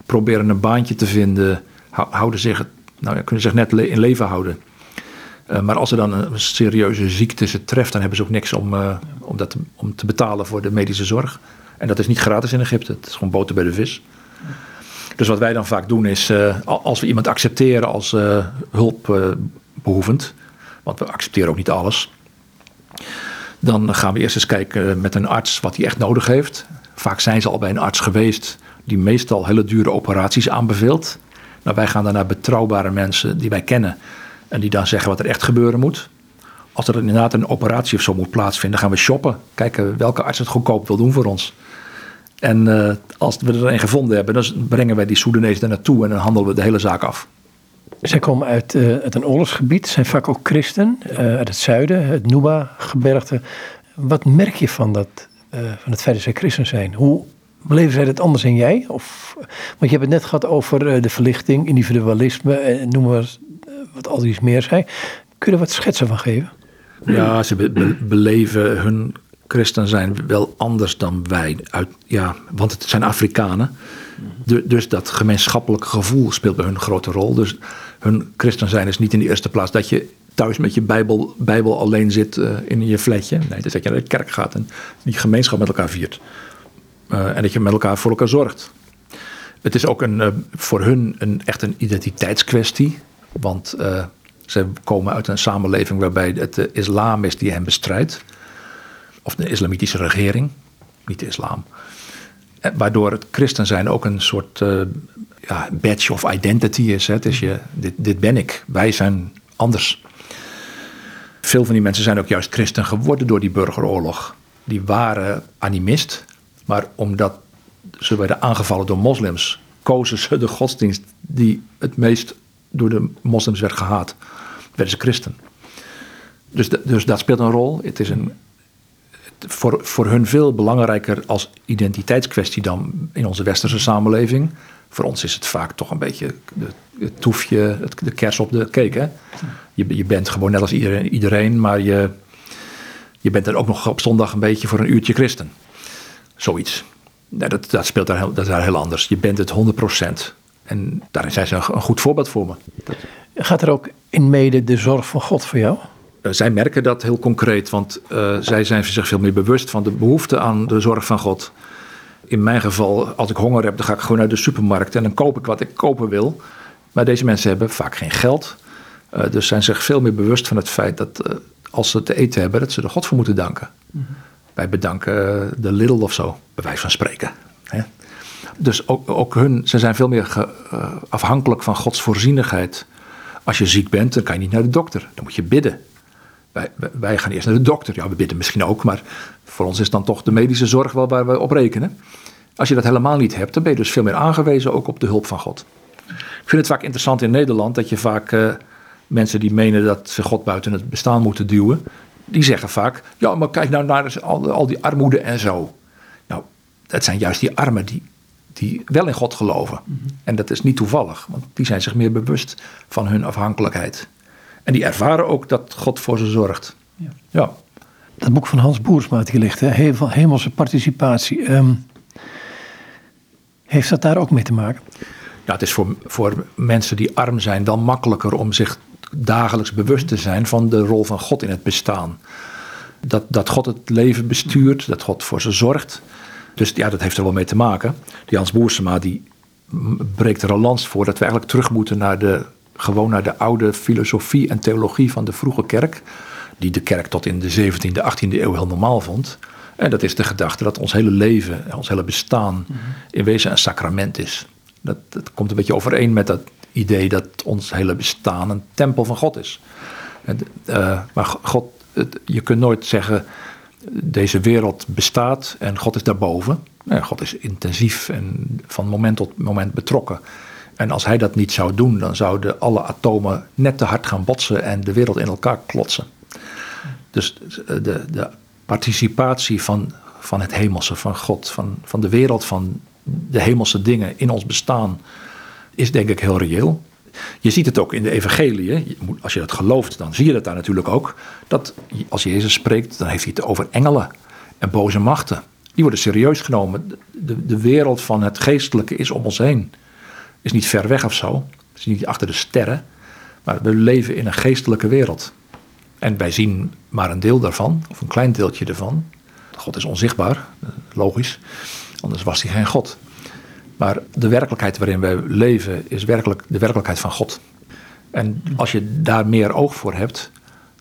Proberen een baantje te vinden. Houden zich, nou kunnen zich net in leven houden. Uh, maar als er dan een serieuze ziekte ze treft, dan hebben ze ook niks om, uh, om, dat te, om te betalen voor de medische zorg. En dat is niet gratis in Egypte. Het is gewoon boter bij de vis. Dus wat wij dan vaak doen is, uh, als we iemand accepteren als uh, hulpbehoevend, want we accepteren ook niet alles, dan gaan we eerst eens kijken met een arts wat hij echt nodig heeft. Vaak zijn ze al bij een arts geweest die meestal hele dure operaties aanbeveelt. Nou, wij gaan dan naar betrouwbare mensen die wij kennen en die dan zeggen wat er echt gebeuren moet. Als er inderdaad een operatie of zo moet plaatsvinden, gaan we shoppen. Kijken welke arts het goedkoop wil doen voor ons. En uh, als we er een gevonden hebben, dan brengen wij die Soedanezen daar naartoe en dan handelen we de hele zaak af. Zij komen uit, uh, uit een oorlogsgebied, zijn vaak ook christen, uh, uit het zuiden, het Nuba-gebergte. Wat merk je van, dat, van het feit dat zij christen zijn? Hoe beleven zij dat anders dan jij? Of, want je hebt het net gehad over de verlichting, individualisme, en noem maar wat al iets meer zijn. Kun je er wat schetsen van geven? Ja, ze be be beleven hun christen zijn wel anders dan wij. Uit, ja, want het zijn Afrikanen. Du- dus dat gemeenschappelijke gevoel speelt bij hun een grote rol. Dus hun christen zijn is niet in de eerste plaats dat je thuis met je Bijbel, Bijbel alleen zit eh, in je flatje. Nee, dat je naar de kerk gaat en die gemeenschap met elkaar viert. Eh, en dat je met elkaar voor elkaar zorgt. Het is ook een, eh, voor hun een, echt een identiteitskwestie. Want ze komen uit een samenleving waarbij het de islam is die hen bestrijdt. Of de islamitische regering, niet de islam. Eh, Waardoor het christen zijn ook een soort eh, ja, badge of identity is. Hè. Het is je, dit, dit ben ik, wij zijn anders. Veel van die mensen zijn ook juist christen geworden door die burgeroorlog. Die waren animist, maar omdat ze werden aangevallen door moslims, kozen ze de godsdienst die het meest door de moslims werd gehaat. Werden ze christen. Dus, dus dat speelt een rol. Het is een, voor, voor hun veel belangrijker als identiteitskwestie dan in onze westerse samenleving. Voor ons is het vaak toch een beetje het toefje, het, de kers op de cake. Hè? Je, je bent gewoon net als iedereen, iedereen maar je, je bent er ook nog op zondag een beetje voor een uurtje christen. Zoiets. Nee, dat, dat speelt daar heel, dat is daar heel anders. Je bent het 100%. En daarin zijn ze een goed voorbeeld voor me. Gaat er ook in mede de zorg van God voor jou? Eh, zij merken dat heel concreet, want eh, zij zijn zich veel meer bewust van de behoefte aan de zorg van God. In mijn geval, als ik honger heb, dan ga ik gewoon naar de supermarkt en dan koop ik wat ik kopen wil. Maar deze mensen hebben vaak geen geld. eh, dus zijn zich veel meer bewust van het feit dat als ze te eten hebben, dat ze er God voor moeten danken. Wij bedanken de Lidl of zo, bij wijze van spreken. Hè? Dus ook, ook hun, ze zijn veel meer ge- afhankelijk van Gods voorzienigheid. Als je ziek bent, dan kan je niet naar de dokter. Dan moet je bidden. Wij, gaan eerst naar de dokter. Ja, we bidden misschien ook, maar voor ons is dan toch de medische zorg wel waar we op rekenen. Als je dat helemaal niet hebt, dan ben je dus veel meer aangewezen ook op de hulp van God. Ik vind het vaak interessant in Nederland dat je vaak eh, mensen die menen dat ze God buiten het bestaan moeten duwen, die zeggen vaak: ja, maar kijk nou naar al, al die armoede en zo. Nou, het zijn juist die armen die, die wel in God geloven. En dat is niet toevallig, want die zijn zich meer bewust van hun afhankelijkheid. En die ervaren ook dat God voor ze zorgt. Ja. Dat boek van Hans Boersma ligt, hè? He- Hemelse participatie. Ehm, heeft dat daar ook mee te maken? Ja, het is voor, voor mensen die arm zijn dan makkelijker om zich dagelijks bewust te zijn van de rol van God in het bestaan. Dat, dat God het leven bestuurt, dat God voor ze zorgt. Dus ja, dat heeft er wel mee te maken. Die Hans Boersema die breekt er een lans voor dat we eigenlijk terug moeten naar de, gewoon naar de oude filosofie en theologie van de vroege kerk. Die de kerk tot in de 17e, 18e eeuw heel normaal vond. En dat is de gedachte dat ons hele leven, ons hele bestaan in wezen een sacrament is. Dat, dat komt een beetje overeen met dat idee dat ons hele bestaan een tempel van God is. En, eh, maar God, het- je kunt nooit zeggen, deze wereld bestaat en God is daarboven. Nee, God is intensief en van moment tot moment betrokken. En als hij dat niet zou doen, dan zouden alle atomen net te hard gaan botsen en de wereld in elkaar klotsen. Dus de, de participatie van, van het hemelse, van God, van, van de wereld, van de hemelse dingen in ons bestaan, is denk ik heel reëel. Je ziet het ook in de evangelie. Als je dat gelooft, dan zie je dat daar natuurlijk ook. Dat als Jezus spreekt, dan heeft hij het over engelen en boze machten. Die worden serieus genomen. De, de wereld van het geestelijke is om ons heen. Is niet ver weg of zo. Is niet achter de sterren. Maar we leven in een geestelijke wereld. En wij zien maar een deel daarvan, of een klein deeltje ervan. God is onzichtbaar, eh, logisch. Anders was hij geen God. Maar de werkelijkheid waarin wij leven is werkelijk de werkelijkheid van God. En als je daar meer oog voor hebt,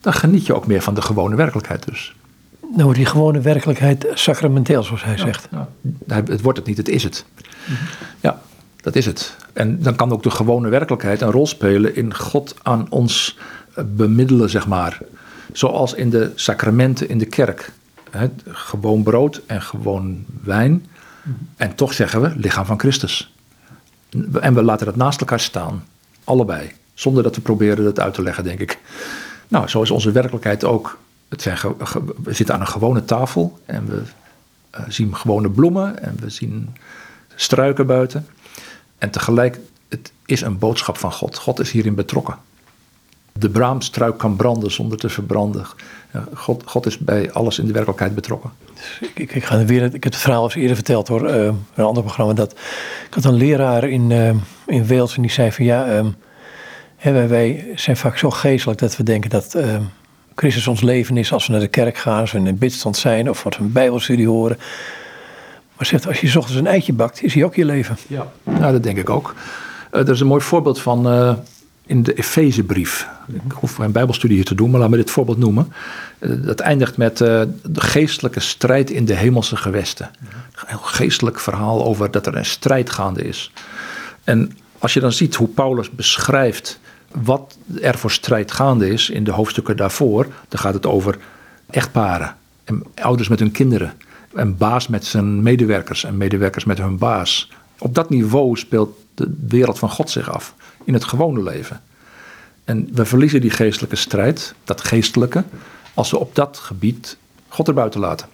dan geniet je ook meer van de gewone werkelijkheid dus. Nou wordt die gewone werkelijkheid sacramenteel, zoals hij zegt. Ja. Het wordt het niet, het is het. Ja, dat is het. En dan kan ook de gewone werkelijkheid een rol spelen in God aan ons bemiddelen, zeg maar. Zoals in de sacramenten in de kerk. Gewoon brood en gewoon wijn. En toch zeggen we lichaam van Christus. En we laten dat naast elkaar staan. Allebei. Zonder dat we proberen het uit te leggen, denk ik. Nou, zo is onze werkelijkheid ook. Het we zitten aan een gewone tafel en we eh, zien gewone bloemen en we zien struiken buiten. En tegelijk, het is een boodschap van God. God is hierin betrokken. de braamstruik kan branden zonder te verbranden. God, God is bij alles in de werkelijkheid betrokken. Ik, ik, ga weer, ik heb het verhaal eens eerder verteld hoor, uh, een ander programma. Dat, ik had een leraar in, uh, in Wales en die zei van ja, um, hè, wij, zijn vaak zo geestelijk dat we denken dat uh, Christus ons leven is als we naar de kerk gaan, als we in een bidstand zijn of wat we een bijbelstudie horen. Maar zegt, als je s ochtends een eitje bakt, is hij ook je leven. Ja, nou, dat denk ik ook. er is een mooi voorbeeld van in de Efezebrief. Ik hoef geen Bijbelstudie hier te doen, maar laat me dit voorbeeld noemen. Eh, dat eindigt met uh, de geestelijke strijd in de hemelse gewesten. Een heel geestelijk verhaal over dat er een strijd gaande is. En als je dan ziet hoe Paulus beschrijft wat er voor strijd gaande is in de hoofdstukken daarvoor, dan gaat het over echtparen en ouders met hun kinderen. En baas met zijn medewerkers en medewerkers met hun baas. Op dat niveau speelt de wereld van God zich af in het gewone leven. En we verliezen die geestelijke strijd, dat geestelijke, als we op dat gebied God erbuiten laten.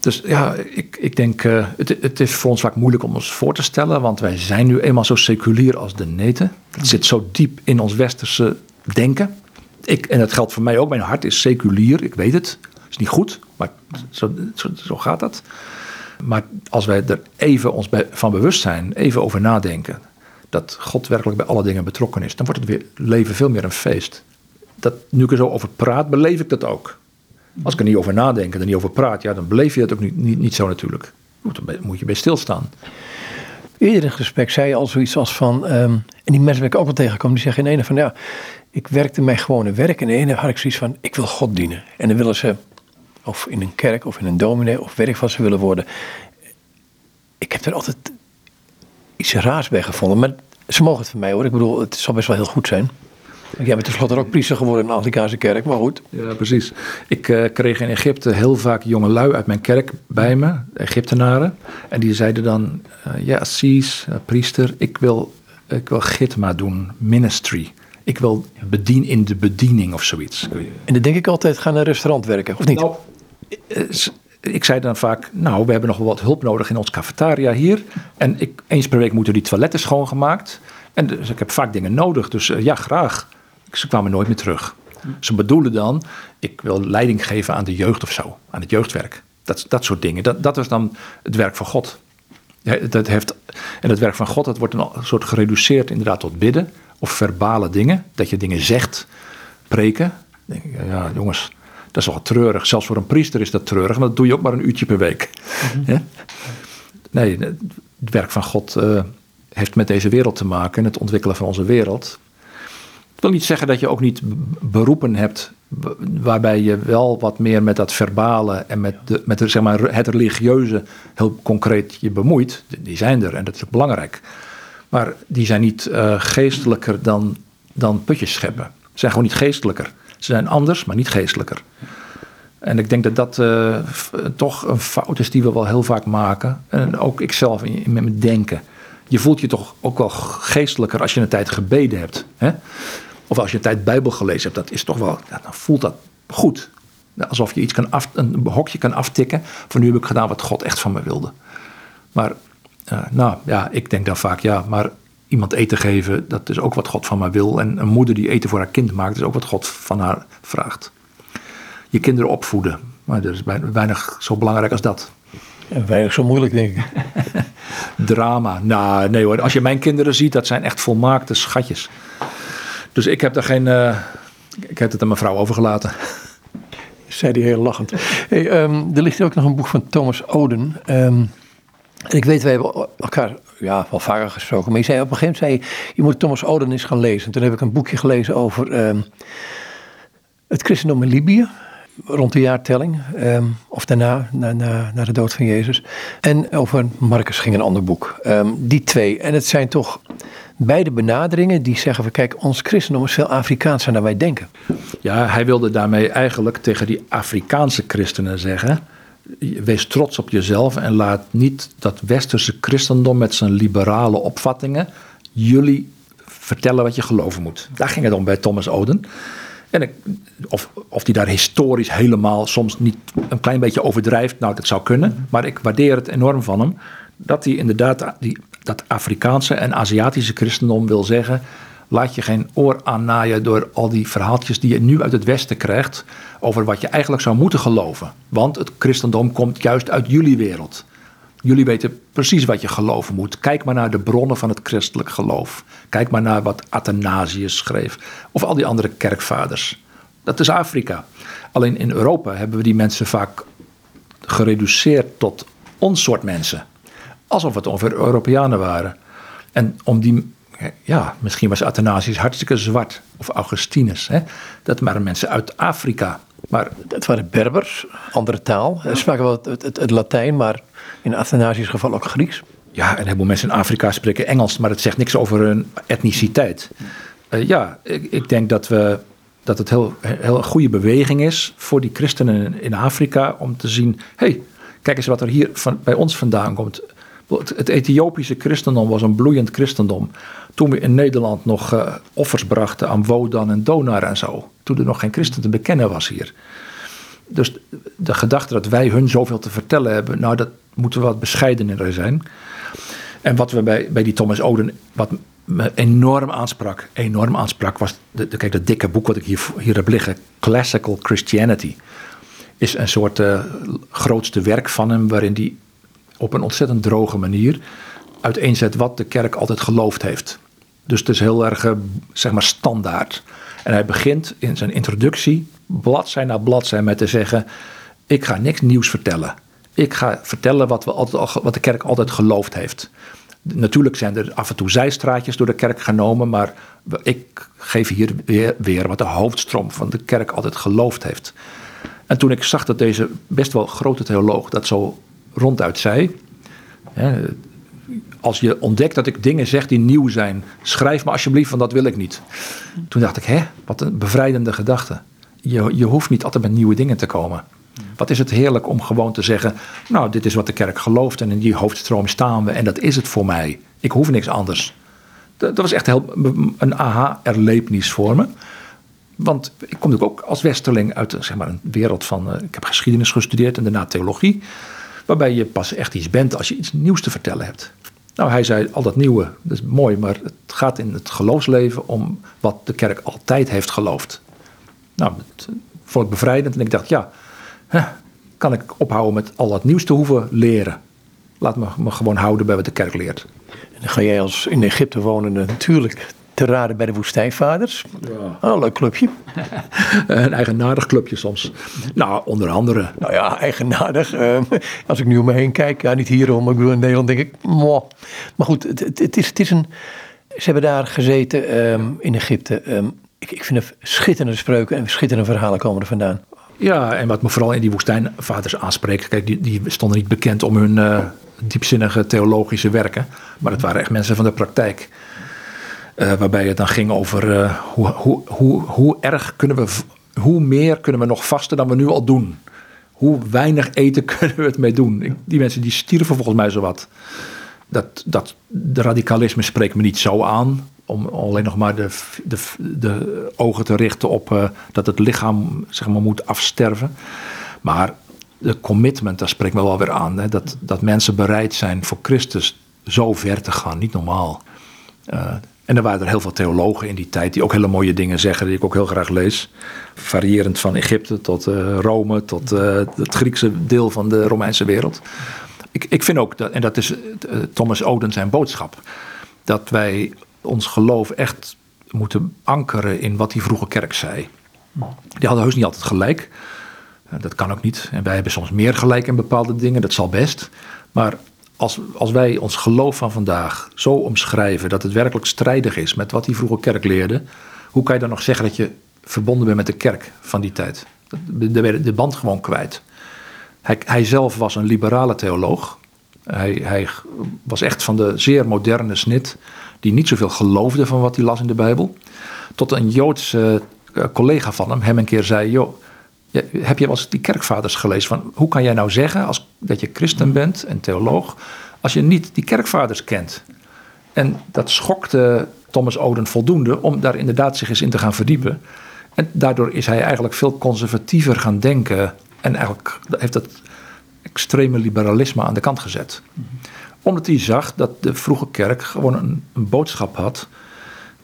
Dus ja, ik, ik denk, uh, het, het is voor ons vaak moeilijk om ons voor te stellen, want wij zijn nu eenmaal zo seculier als de neten. Het zit zo diep in ons westerse denken. Ik, en dat geldt voor mij ook, mijn hart is seculier, ik weet. Het is niet goed, maar zo, zo, gaat dat. Maar als wij er even ons bij, van bewust zijn, even over nadenken, dat God werkelijk bij alle dingen betrokken is, dan wordt het weer leven veel meer een feest. Dat, nu ik er zo over praat, beleef ik dat ook. Als ik er niet over nadenk en er niet over praat, ja, dan beleef je dat ook niet, niet, niet zo natuurlijk. Dan moet je bij stilstaan. Eerder in gesprek zei je al zoiets als van, ehm, en die mensen ben ik ook wel tegengekomen, die zeggen in ene van, ja, ik werkte mijn gewone werk en in ene had ik zoiets van, ik wil God dienen. En dan willen ze, of in een kerk of in een dominee of werk wat ze willen worden. Ik heb er altijd iets raars bij gevonden. Maar ze mogen het van mij hoor. Ik bedoel, het zal best wel heel goed zijn. Jij bent tenslotte ook priester geworden in de Anglikaanse kerk, maar goed. Ja, precies. Ik uh, kreeg in Egypte heel vaak jonge lui uit mijn kerk bij me, Egyptenaren. En die zeiden dan, uh, ja, Assis, uh, priester, ik wil, ik wil gitma doen, ministry. Ik wil bedien in de bediening of zoiets. En dan denk ik altijd, ga naar een restaurant werken, of niet? Nou, ik zei dan vaak, nou, we hebben nog wel wat hulp nodig in ons cafetaria hier. En ik, eens per week moeten die toiletten schoongemaakt. En dus ik heb vaak dingen nodig, dus uh, ja, graag. Ze kwamen nooit meer terug. Ze bedoelen dan, ik wil leiding geven aan de jeugd of zo, aan het jeugdwerk. Dat, dat soort dingen. Dat, dat is dan het werk van God. Dat heeft, en het werk van God, dat wordt een soort gereduceerd inderdaad tot bidden of verbale dingen. Dat je dingen zegt, preken. ja jongens, is wel treurig. Zelfs voor een priester is dat treurig, maar dat doe je ook maar een uurtje per week. Mhm. Nee, het werk van God uh, heeft met deze wereld te maken en het ontwikkelen van onze wereld. Ik wil niet zeggen dat je ook niet beroepen hebt waarbij je wel wat meer met dat verbale en met, de, met de, zeg maar, het religieuze heel concreet je bemoeit. Die zijn er en dat is ook belangrijk. Maar die zijn niet uh, geestelijker dan, dan putjes scheppen. Ze zijn gewoon niet geestelijker. Ze zijn anders, maar niet geestelijker. En ik denk dat dat uh, toch een fout is die we wel heel vaak maken. En ook ikzelf in, met mijn denken. Je voelt je toch ook wel geestelijker als je een tijd gebeden hebt. Hè? Of als je een tijd Bijbel gelezen hebt. Dat is toch wel, dan voelt dat goed. Alsof je iets kan af, een hokje kan aftikken. Van nu heb ik gedaan wat God echt van me wilde. Maar, uh, nou ja, ik denk dan vaak, ja, maar iemand eten geven, dat is ook wat God van mij wil. En een moeder die eten voor haar kind maakt, is ook wat God van haar vraagt. Je kinderen opvoeden, maar dat is weinig zo belangrijk als dat. En weinig zo moeilijk, denk ik. <laughs> Drama. Nou, nee hoor. Als je mijn kinderen ziet, dat zijn echt volmaakte schatjes. Dus ik heb daar geen. Uh, ik heb het aan mijn vrouw overgelaten. Zei die heel lachend. Hey, um, er ligt ook nog een boek van Thomas Oden. Um, en ik weet, wij hebben elkaar ja, wel vaker gesproken. Maar je zei op een gegeven moment, zei je, moet Thomas Oden eens gaan lezen. En toen heb ik een boekje gelezen over um, het christendom in Libië. Rond de jaartelling. Um, of daarna, na, na, na, de dood van Jezus. En over Marcus ging een ander boek. Um, die twee. En het zijn toch beide benaderingen die zeggen van kijk, ons christendom is veel Afrikaanser dan wij denken. Ja, hij wilde daarmee eigenlijk tegen die Afrikaanse christenen zeggen wees trots op jezelf en laat niet dat westerse christendom met zijn liberale opvattingen jullie vertellen wat je geloven moet. Daar ging het om bij Thomas Oden. En ik, of, of die daar historisch helemaal soms niet een klein beetje overdrijft, nou dat zou kunnen. Maar ik waardeer het enorm van hem. Dat hij inderdaad die, dat Afrikaanse en Aziatische christendom wil zeggen. Laat je geen oor aannaaien door al die verhaaltjes die je nu uit het Westen krijgt. over wat je eigenlijk zou moeten geloven. Want het christendom komt juist uit jullie wereld. Jullie weten precies wat je geloven moet. Kijk maar naar de bronnen van het christelijk geloof. Kijk maar naar wat Athanasius schreef. Of al die andere kerkvaders. Dat is Afrika. Alleen in Europa hebben we die mensen vaak gereduceerd tot ons soort mensen. Alsof het ongeveer Europeanen waren. En om die, ja, misschien was Athanasius hartstikke zwart. Of Augustinus. Hè? Dat waren mensen uit Afrika. Maar Het waren Berbers, andere taal. Ze spraken wel het, het, het Latijn, maar in Athanasius geval ook Grieks. Ja, en een heleboel mensen in Afrika spreken Engels, maar het zegt niks over hun etniciteit. Uh, ja, ik, ik, denk dat, we, dat het heel, heel een goede beweging is voor die christenen in Afrika om te zien: hey, kijk eens wat er hier van, bij ons vandaan komt. Het, het Ethiopische christendom was een bloeiend christendom. Toen we in Nederland nog uh, offers brachten aan Wodan en Donar en zo. Toen er nog geen christen te bekennen was hier. Dus de gedachte dat wij hun zoveel te vertellen hebben, nou, dat moeten we wat bescheidener zijn. En wat we bij, bij die Thomas Oden, wat me enorm aansprak, enorm aansprak, was, de, kijk, dat dikke boek wat ik hier, hier heb liggen, Classical Christianity, is een soort uh, grootste werk van hem, waarin hij op een ontzettend droge manier uiteenzet wat de kerk altijd geloofd heeft. Dus het is heel erg, uh, zeg maar, standaard. En hij begint in zijn introductie, bladzij na bladzij, met te zeggen: Ik ga niks nieuws vertellen. Ik ga vertellen wat, we altijd, wat de kerk altijd geloofd heeft. Natuurlijk zijn er af en toe zijstraatjes door de kerk genomen, maar ik geef hier weer, weer wat de hoofdstroom van de kerk altijd geloofd heeft. En toen ik zag dat deze best wel grote theoloog dat zo ronduit zei. Als je ontdekt dat ik dingen zeg die nieuw zijn, schrijf me alsjeblieft, want dat wil ik niet. Toen dacht ik, hè, wat een bevrijdende gedachte. Je, je hoeft niet altijd met nieuwe dingen te komen. Wat is het heerlijk om gewoon te zeggen: Nou, dit is wat de kerk gelooft en in die hoofdstroom staan we en dat is het voor mij. Ik hoef niks anders. Dat, was echt heel, een aha-erlevenis voor me. Want ik kom natuurlijk ook als westerling uit zeg maar, een wereld van. Uh, ik heb geschiedenis gestudeerd en daarna theologie. Waarbij je pas echt iets bent als je iets nieuws te vertellen hebt. Nou, hij zei al dat nieuwe, dat is mooi, maar het gaat in het geloofsleven om wat de kerk altijd heeft geloofd. Nou, dat vond ik bevrijdend en ik dacht, ja, kan ik ophouden met al dat nieuws te hoeven leren. Laat me, me gewoon houden bij wat de kerk leert. En dan ga jij als in Egypte wonende natuurlijk te raden bij de woestijnvaders. Ja. Oh, leuk clubje. <laughs> een eigenaardig clubje soms. Nou, onder andere. Nou ja, eigenaardig. Uh, als ik nu om me heen kijk, ja, niet hierom, maar ik bedoel in Nederland denk ik, moh. Maar goed, het, het, het, is, het is een... Ze hebben daar gezeten um, in Egypte. Um, ik, ik vind het schitterende spreuken en schitterende verhalen komen er vandaan. Ja, en wat me vooral in die woestijnvaders aanspreekt, kijk, die, die stonden niet bekend om hun uh, diepzinnige theologische werken, maar het waren echt mensen van de praktijk. Uh, waarbij het dan ging over uh, hoe, hoe, hoe, hoe erg kunnen we, hoe meer kunnen we nog vasten dan we nu al doen. Hoe weinig eten <laughs> kunnen we het mee doen. Die mensen die stierven volgens mij zo wat. Dat, dat de radicalisme spreekt me niet zo aan om alleen nog maar de, de, de ogen te richten op uh, dat het lichaam zeg maar, moet afsterven. Maar de commitment, daar spreekt me wel weer aan. Hè, dat, dat mensen bereid zijn voor Christus zo ver te gaan, niet normaal. En er waren er heel veel theologen in die tijd die ook hele mooie dingen zeggen, die ik ook heel graag lees. Variërend van Egypte tot uh, Rome, tot het Griekse deel van de Romeinse wereld. Ik, ik vind ook, dat, en dat is Thomas Oden zijn boodschap, dat wij ons geloof echt moeten ankeren in wat die vroege kerk zei. Die hadden heus niet altijd gelijk. Dat kan ook niet. En wij hebben soms meer gelijk in bepaalde dingen, dat zal best. Maar als, als wij ons geloof van vandaag zo omschrijven dat het werkelijk strijdig is met wat die vroege kerk leerde, hoe kan je dan nog zeggen dat je verbonden bent met de kerk van die tijd? De, de band gewoon kwijt. Hij, hij zelf was een liberale theoloog. Hij, hij was echt van de zeer moderne snit die niet zoveel geloofde van wat hij las in de Bijbel. Tot een Joodse uh, collega van hem hem een keer zei: Joh, heb je wel eens die kerkvaders gelezen? Van, hoe kan jij nou zeggen als, dat je christen bent en theoloog, als je niet die kerkvaders kent? En dat schokte Thomas Oden voldoende om daar inderdaad zich eens in te gaan verdiepen. En daardoor is hij eigenlijk veel conservatiever gaan denken. En eigenlijk heeft dat extreme liberalisme aan de kant gezet. Omdat hij zag dat de vroege kerk gewoon een, een boodschap had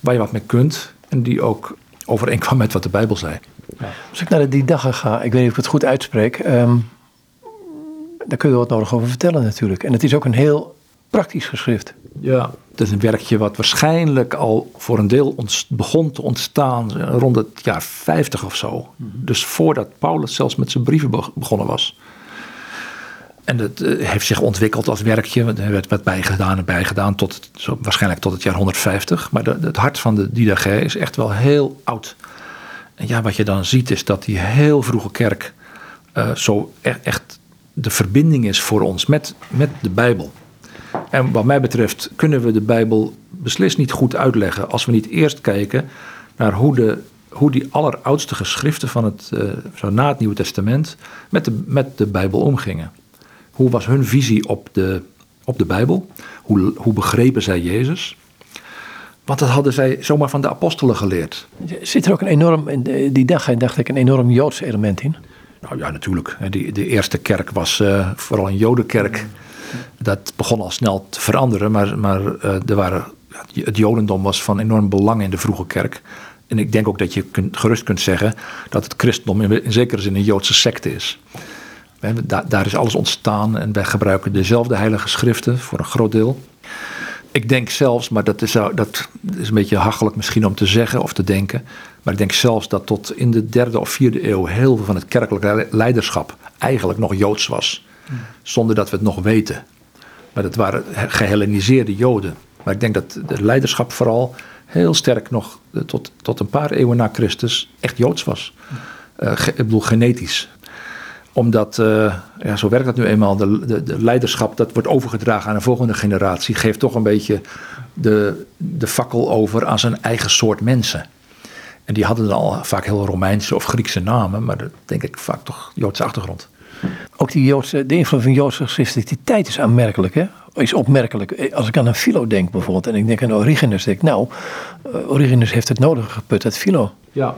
waar je wat mee kunt en die ook overeenkwam met wat de Bijbel zei. Ja. Als ik naar de die dagen ga, ik weet niet of ik het goed uitspreek, um, daar kun je wat nodig over vertellen natuurlijk. En het is ook een heel praktisch geschrift. Ja, het is een werkje wat waarschijnlijk al voor een deel begon te ontstaan rond het jaar 50 of zo. Mhm. Dus voordat Paulus zelfs met zijn brieven begonnen was. En het eh, heeft zich ontwikkeld als werkje. Er werd wat bijgedaan en bijgedaan tot zo, waarschijnlijk tot het jaar 150. Maar de, het hart van de Didache is echt wel heel oud. En ja, wat je dan ziet is dat die heel vroege kerk uh, zo echt, echt de verbinding is voor ons met, met de Bijbel. En wat mij betreft kunnen we de Bijbel beslist niet goed uitleggen als we niet eerst kijken naar hoe, de, hoe die alleroudste geschriften van het, uh, zo na het Nieuwe Testament met de, met de Bijbel omgingen. Hoe was hun visie op de, op de Bijbel? Hoe, hoe begrepen zij Jezus? Want dat hadden zij zomaar van de apostelen geleerd. Zit er ook een enorm, die dag dacht ik, een enorm Joods element in? Nou ja, natuurlijk. Die, de eerste kerk was uh, vooral een Jodenkerk. Dat begon al snel te veranderen, maar, maar uh, er waren, het Jodendom was van enorm belang in de vroege kerk. En ik denk ook dat je kunt, gerust kunt zeggen dat het christendom in, in zekere zin een Joodse secte is. Daar, daar is alles ontstaan en wij gebruiken dezelfde heilige schriften voor een groot deel. Ik denk zelfs, maar dat is, dat is een beetje hachelijk misschien om te zeggen of te denken. Maar ik denk zelfs dat tot in de derde of vierde eeuw heel veel van het kerkelijk leiderschap eigenlijk nog joods was. Zonder dat we het nog weten. Maar dat waren gehelleniseerde joden. Maar ik denk dat het leiderschap vooral heel sterk nog eh, tot, tot een paar eeuwen na Christus echt joods was. Uh, ik bedoel genetisch omdat, uh, ja, zo werkt dat nu eenmaal, de, de, de, leiderschap dat wordt overgedragen aan een volgende generatie, geeft toch een beetje de, de fakkel over aan zijn eigen soort mensen. En die hadden dan al vaak heel Romeinse of Griekse namen, maar dat denk ik vaak toch Joodse achtergrond. Ook die Joodse, de invloed van Joodse geschriften, is aanmerkelijk, hè? Is opmerkelijk. Als ik aan een Philo denk bijvoorbeeld en ik denk aan Origenes, denk ik, nou, eh, Origenes heeft het nodige geput uit Philo. Ja,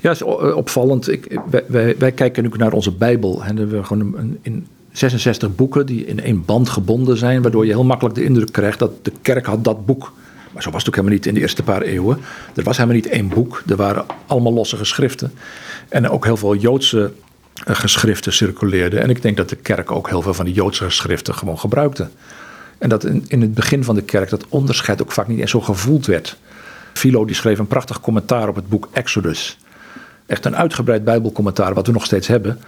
ja is eh, opvallend. Ik, wij, wij, kijken nu naar onze Bijbel en we hebben gewoon een, in 66 boeken die in één band gebonden zijn, waardoor je heel makkelijk de indruk krijgt dat de kerk had dat boek. Maar zo was het ook helemaal niet in de eerste paar eeuwen. Er was helemaal niet één boek, er waren allemaal losse geschriften. En ook heel veel Joodse geschriften circuleerden. En ik denk dat de kerk ook heel veel van die Joodse geschriften gewoon gebruikte. En dat in, in het begin van de kerk dat onderscheid ook vaak niet eens zo gevoeld werd. Philo die schreef een prachtig commentaar op het boek Exodus. Echt een uitgebreid bijbelcommentaar wat we nog steeds hebben.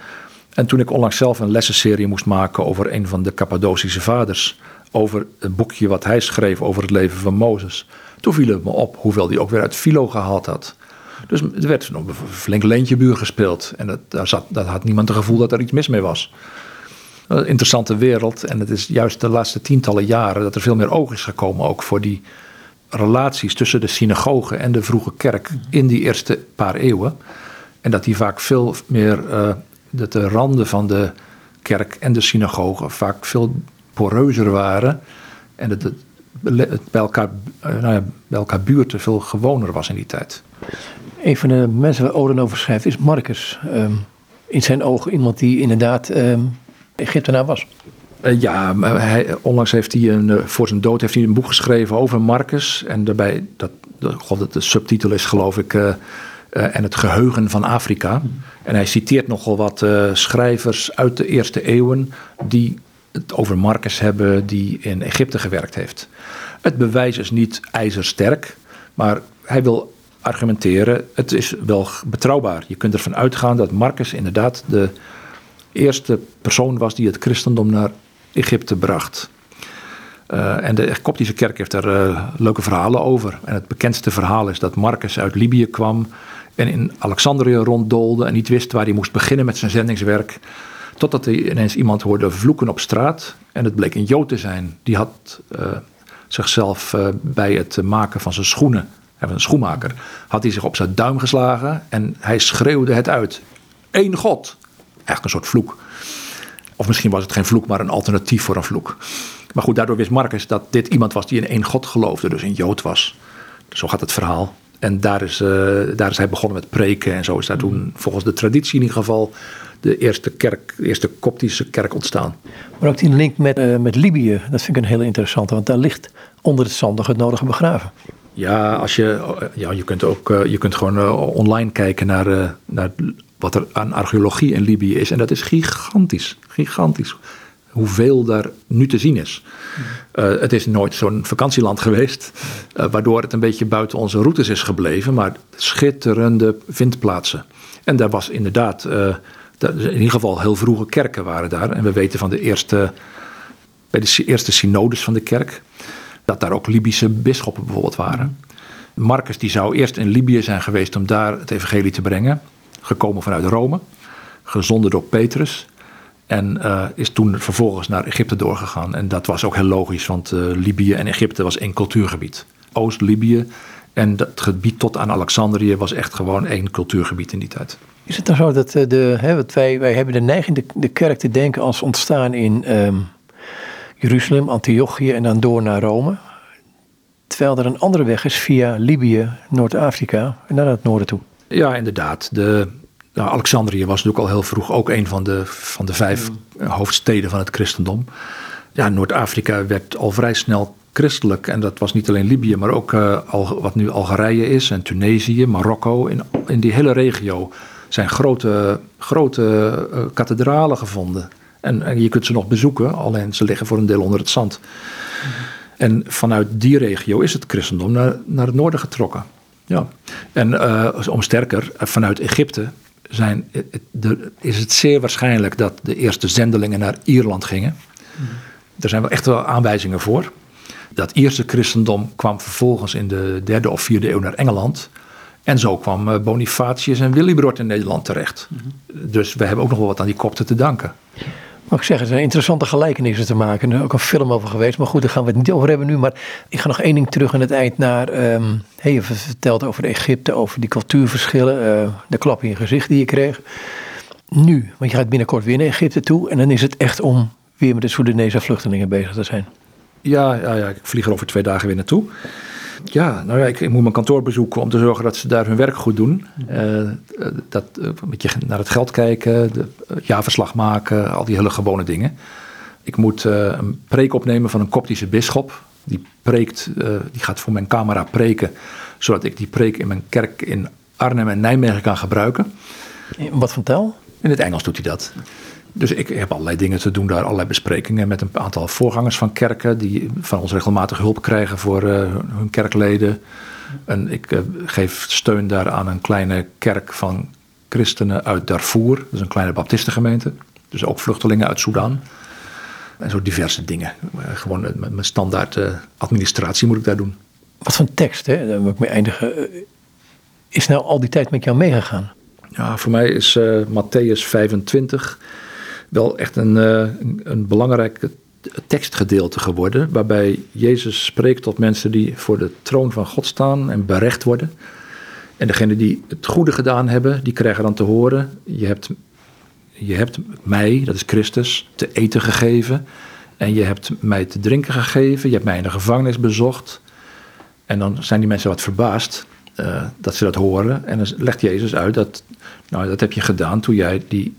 En toen ik onlangs zelf een lessenserie moest maken over een van de Cappadocische vaders, over het boekje wat hij schreef over het leven van Mozes, toen viel het me op hoeveel die ook weer uit Philo gehaald had. Dus er werd een flink leentjebuur gespeeld. En dat, daar, zat, daar had niemand het gevoel dat er iets mis mee was. Een interessante wereld. En het is juist de laatste tientallen jaren dat er veel meer oog is gekomen ook voor die relaties tussen de synagoge en de vroege kerk in die eerste paar eeuwen. En dat die vaak veel meer, uh, dat de randen van de kerk en de synagoge vaak veel poreuzer waren. En dat het, bij, elkaar, uh, nou ja, bij elkaar buurten veel gewoner was in die tijd. Een van de mensen waar Oden over schrijft is Marcus. Um, in zijn ogen iemand die inderdaad um, Egyptenaar was. Uh, ja, hij, onlangs heeft hij een, uh, voor zijn dood heeft hij een boek geschreven over Marcus. En daarbij, dat, God, de subtitel is geloof ik, uh, en het geheugen van Afrika. En hij citeert nogal wat schrijvers uit de eerste eeuwen die het over Marcus hebben die in Egypte gewerkt heeft. Het bewijs is niet ijzersterk, maar hij wil argumenteren, het is wel betrouwbaar. Je kunt ervan uitgaan dat Marcus inderdaad de eerste persoon was die het christendom naar Egypte bracht. Uh, en de Koptische kerk heeft daar uh, leuke verhalen over. En het bekendste verhaal is dat Marcus uit Libië kwam en in Alexandrië ronddoolde en niet wist waar hij moest beginnen met zijn zendingswerk. Totdat hij ineens iemand hoorde vloeken op straat. En het bleek een Jood te zijn. Die had uh, zichzelf bij het maken van zijn schoenen een schoenmaker, had hij zich op zijn duim geslagen en hij schreeuwde het uit. Eén God. Eigenlijk een soort vloek. Of misschien was het geen vloek, maar een alternatief voor een vloek. Maar goed, daardoor wist Marcus dat dit iemand was die in één God geloofde, dus een Jood was. Zo gaat het verhaal. En daar is, uh, daar is hij begonnen met preken. En zo is daar toen, volgens de traditie in ieder geval, de eerste kerk, de eerste koptische kerk ontstaan. Maar ook die link met, uh, met Libië, dat vind ik een hele interessante. Want daar ligt onder het zand nog het nodige begraven. Ja, als je, ja je kunt ook je kunt gewoon online kijken naar, naar wat er aan archeologie in Libië is. En dat is gigantisch. Gigantisch hoeveel daar nu te zien is. Uh, het is nooit zo'n vakantieland <laughs> geweest, uh, waardoor het een beetje buiten onze routes is gebleven, maar schitterende vindplaatsen. En daar was inderdaad, uh, in ieder geval heel vroege kerken waren daar. En we weten van de eerste, bij de eerste synodes van de kerk, dat daar ook Libische bisschoppen bijvoorbeeld waren. Marcus die zou eerst in Libië zijn geweest om daar het evangelie te brengen, gekomen vanuit Rome, gezonden door Petrus. En uh, is toen vervolgens naar Egypte doorgegaan. En dat was ook heel logisch, want uh, Libië en Egypte was één cultuurgebied. Oost-Libië en het gebied tot aan Alexandrië was echt gewoon één cultuurgebied in die tijd. Is het dan zo dat uh, de, hè, wij, wij hebben de neiging de, de kerk te denken als ontstaan in um, Jeruzalem, Antiochië en dan door naar Rome? Terwijl er een andere weg is via Libië, Noord-Afrika en naar het noorden toe. Ja, inderdaad. De, nou, Alexandrië was natuurlijk al heel vroeg ook een van de, van de vijf hoofdsteden van het christendom. Ja, Noord-Afrika werd al vrij snel christelijk. En dat was niet alleen Libië, maar ook uh, al, wat nu Algerije is en Tunesië, Marokko. In, in die hele regio zijn grote, grote uh, kathedralen gevonden. En, en, je kunt ze nog bezoeken, alleen ze liggen voor een deel onder het zand. En vanuit die regio is het christendom naar, naar het noorden getrokken. Ja. En uh, om sterker, vanuit Egypte zijn, is het zeer waarschijnlijk dat de eerste zendelingen naar Ierland gingen. Mm. Er zijn wel echt wel aanwijzingen voor. Dat Ierse christendom kwam vervolgens in de derde of vierde eeuw naar Engeland. En zo kwam eh, Bonifatius en Willibrord in Nederland terecht. Mm-hmm. Dus we hebben ook nog wel wat aan die kopten te danken. Mag ik zeggen, er zijn interessante gelijkenissen te maken. Er is ook een film over geweest. Maar goed, daar gaan we het niet over hebben nu. Maar ik ga nog één ding terug aan het eind naar. Um, hey, je vertelt over Egypte, over die cultuurverschillen. Uh, de klap in je gezicht die je kreeg. Nu, want je gaat binnenkort weer naar Egypte toe. En dan is het echt om weer met de Soedanese vluchtelingen bezig te zijn. Ja, ja, ja, ik vlieg er over twee dagen weer naartoe. Ja, nou ja, ik, ik, moet mijn kantoor bezoeken om te zorgen dat ze daar hun werk goed doen. Uh, dat, uh, een beetje naar het geld kijken, de jaarverslag maken, al die hele gewone dingen. Ik moet een preek opnemen van een koptische bisschop. Die preekt, die gaat voor mijn camera preken, zodat ik die preek in mijn kerk in Arnhem en Nijmegen kan gebruiken. Wat van taal? In het Engels doet hij dat. Dus ik heb allerlei dingen te doen daar, allerlei besprekingen met een aantal voorgangers van kerken die van ons regelmatig hulp krijgen voor uh, hun kerkleden. En ik uh, geef steun daar aan een kleine kerk van christenen uit Darfur, dat is een kleine baptistengemeente. Dus ook vluchtelingen uit Soedan. En zo diverse dingen. Uh, gewoon met mijn standaard administratie moet ik daar doen. Wat voor tekst, hè? daar moet ik mee eindigen. Is nou al die tijd met jou meegegaan? Ja, voor mij is Matthäus 25 wel echt een, een, een belangrijk tekstgedeelte geworden. Waarbij Jezus spreekt tot mensen die voor de troon van God staan en berecht worden. En degenen die het goede gedaan hebben, die krijgen dan te horen: Je hebt, je hebt mij, dat is Christus, te eten gegeven. En je hebt mij te drinken gegeven. Je hebt mij in de gevangenis bezocht. En dan zijn die mensen wat verbaasd uh, dat ze dat horen. En dan legt Jezus uit dat, nou, dat heb je gedaan toen jij die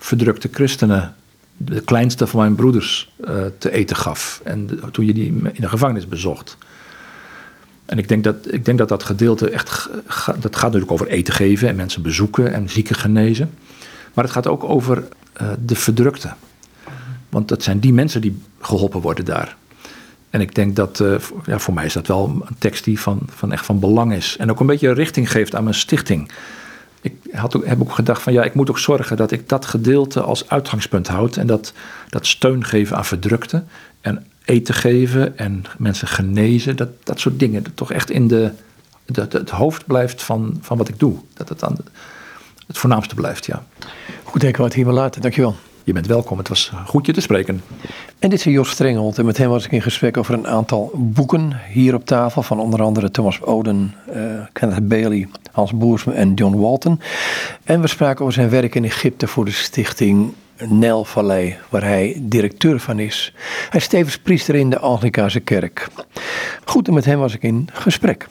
verdrukte christenen, de kleinste van mijn broeders, uh, te eten gaf. En toen je die in de gevangenis bezocht. En ik denk dat ik denk dat, dat gedeelte echt. Dat gaat natuurlijk over eten geven en mensen bezoeken en zieken genezen. Maar het gaat ook over uh, de verdrukte. Want dat zijn die mensen die geholpen worden daar. En ik denk dat, uh, ja, voor mij is dat wel een tekst die van, van echt van belang is. En ook een beetje richting geeft aan mijn stichting ik had ook, heb ook gedacht van ja, ik moet ook zorgen dat ik dat gedeelte als uitgangspunt houd. En dat, dat steun geven aan verdrukten. En eten geven en mensen genezen. Dat, dat soort dingen. Dat toch echt in de, dat het hoofd blijft van, van wat ik doe. Dat het dan het voornaamste blijft, ja. Goed, ik het hier wel laten. Dankjewel. Je bent welkom, het was goed je te spreken. En dit is Jos Strengelt en met hem was ik in gesprek over een aantal boeken hier op tafel. Van onder andere Thomas Oden, uh, Kenneth Bailey, Hans Boersma en John Walton. En we spraken over zijn werk in Egypte voor de stichting Nijlvallei, waar hij directeur van is. Hij is tevens priester in de Anglikaanse kerk. Goed, en met hem was ik in gesprek.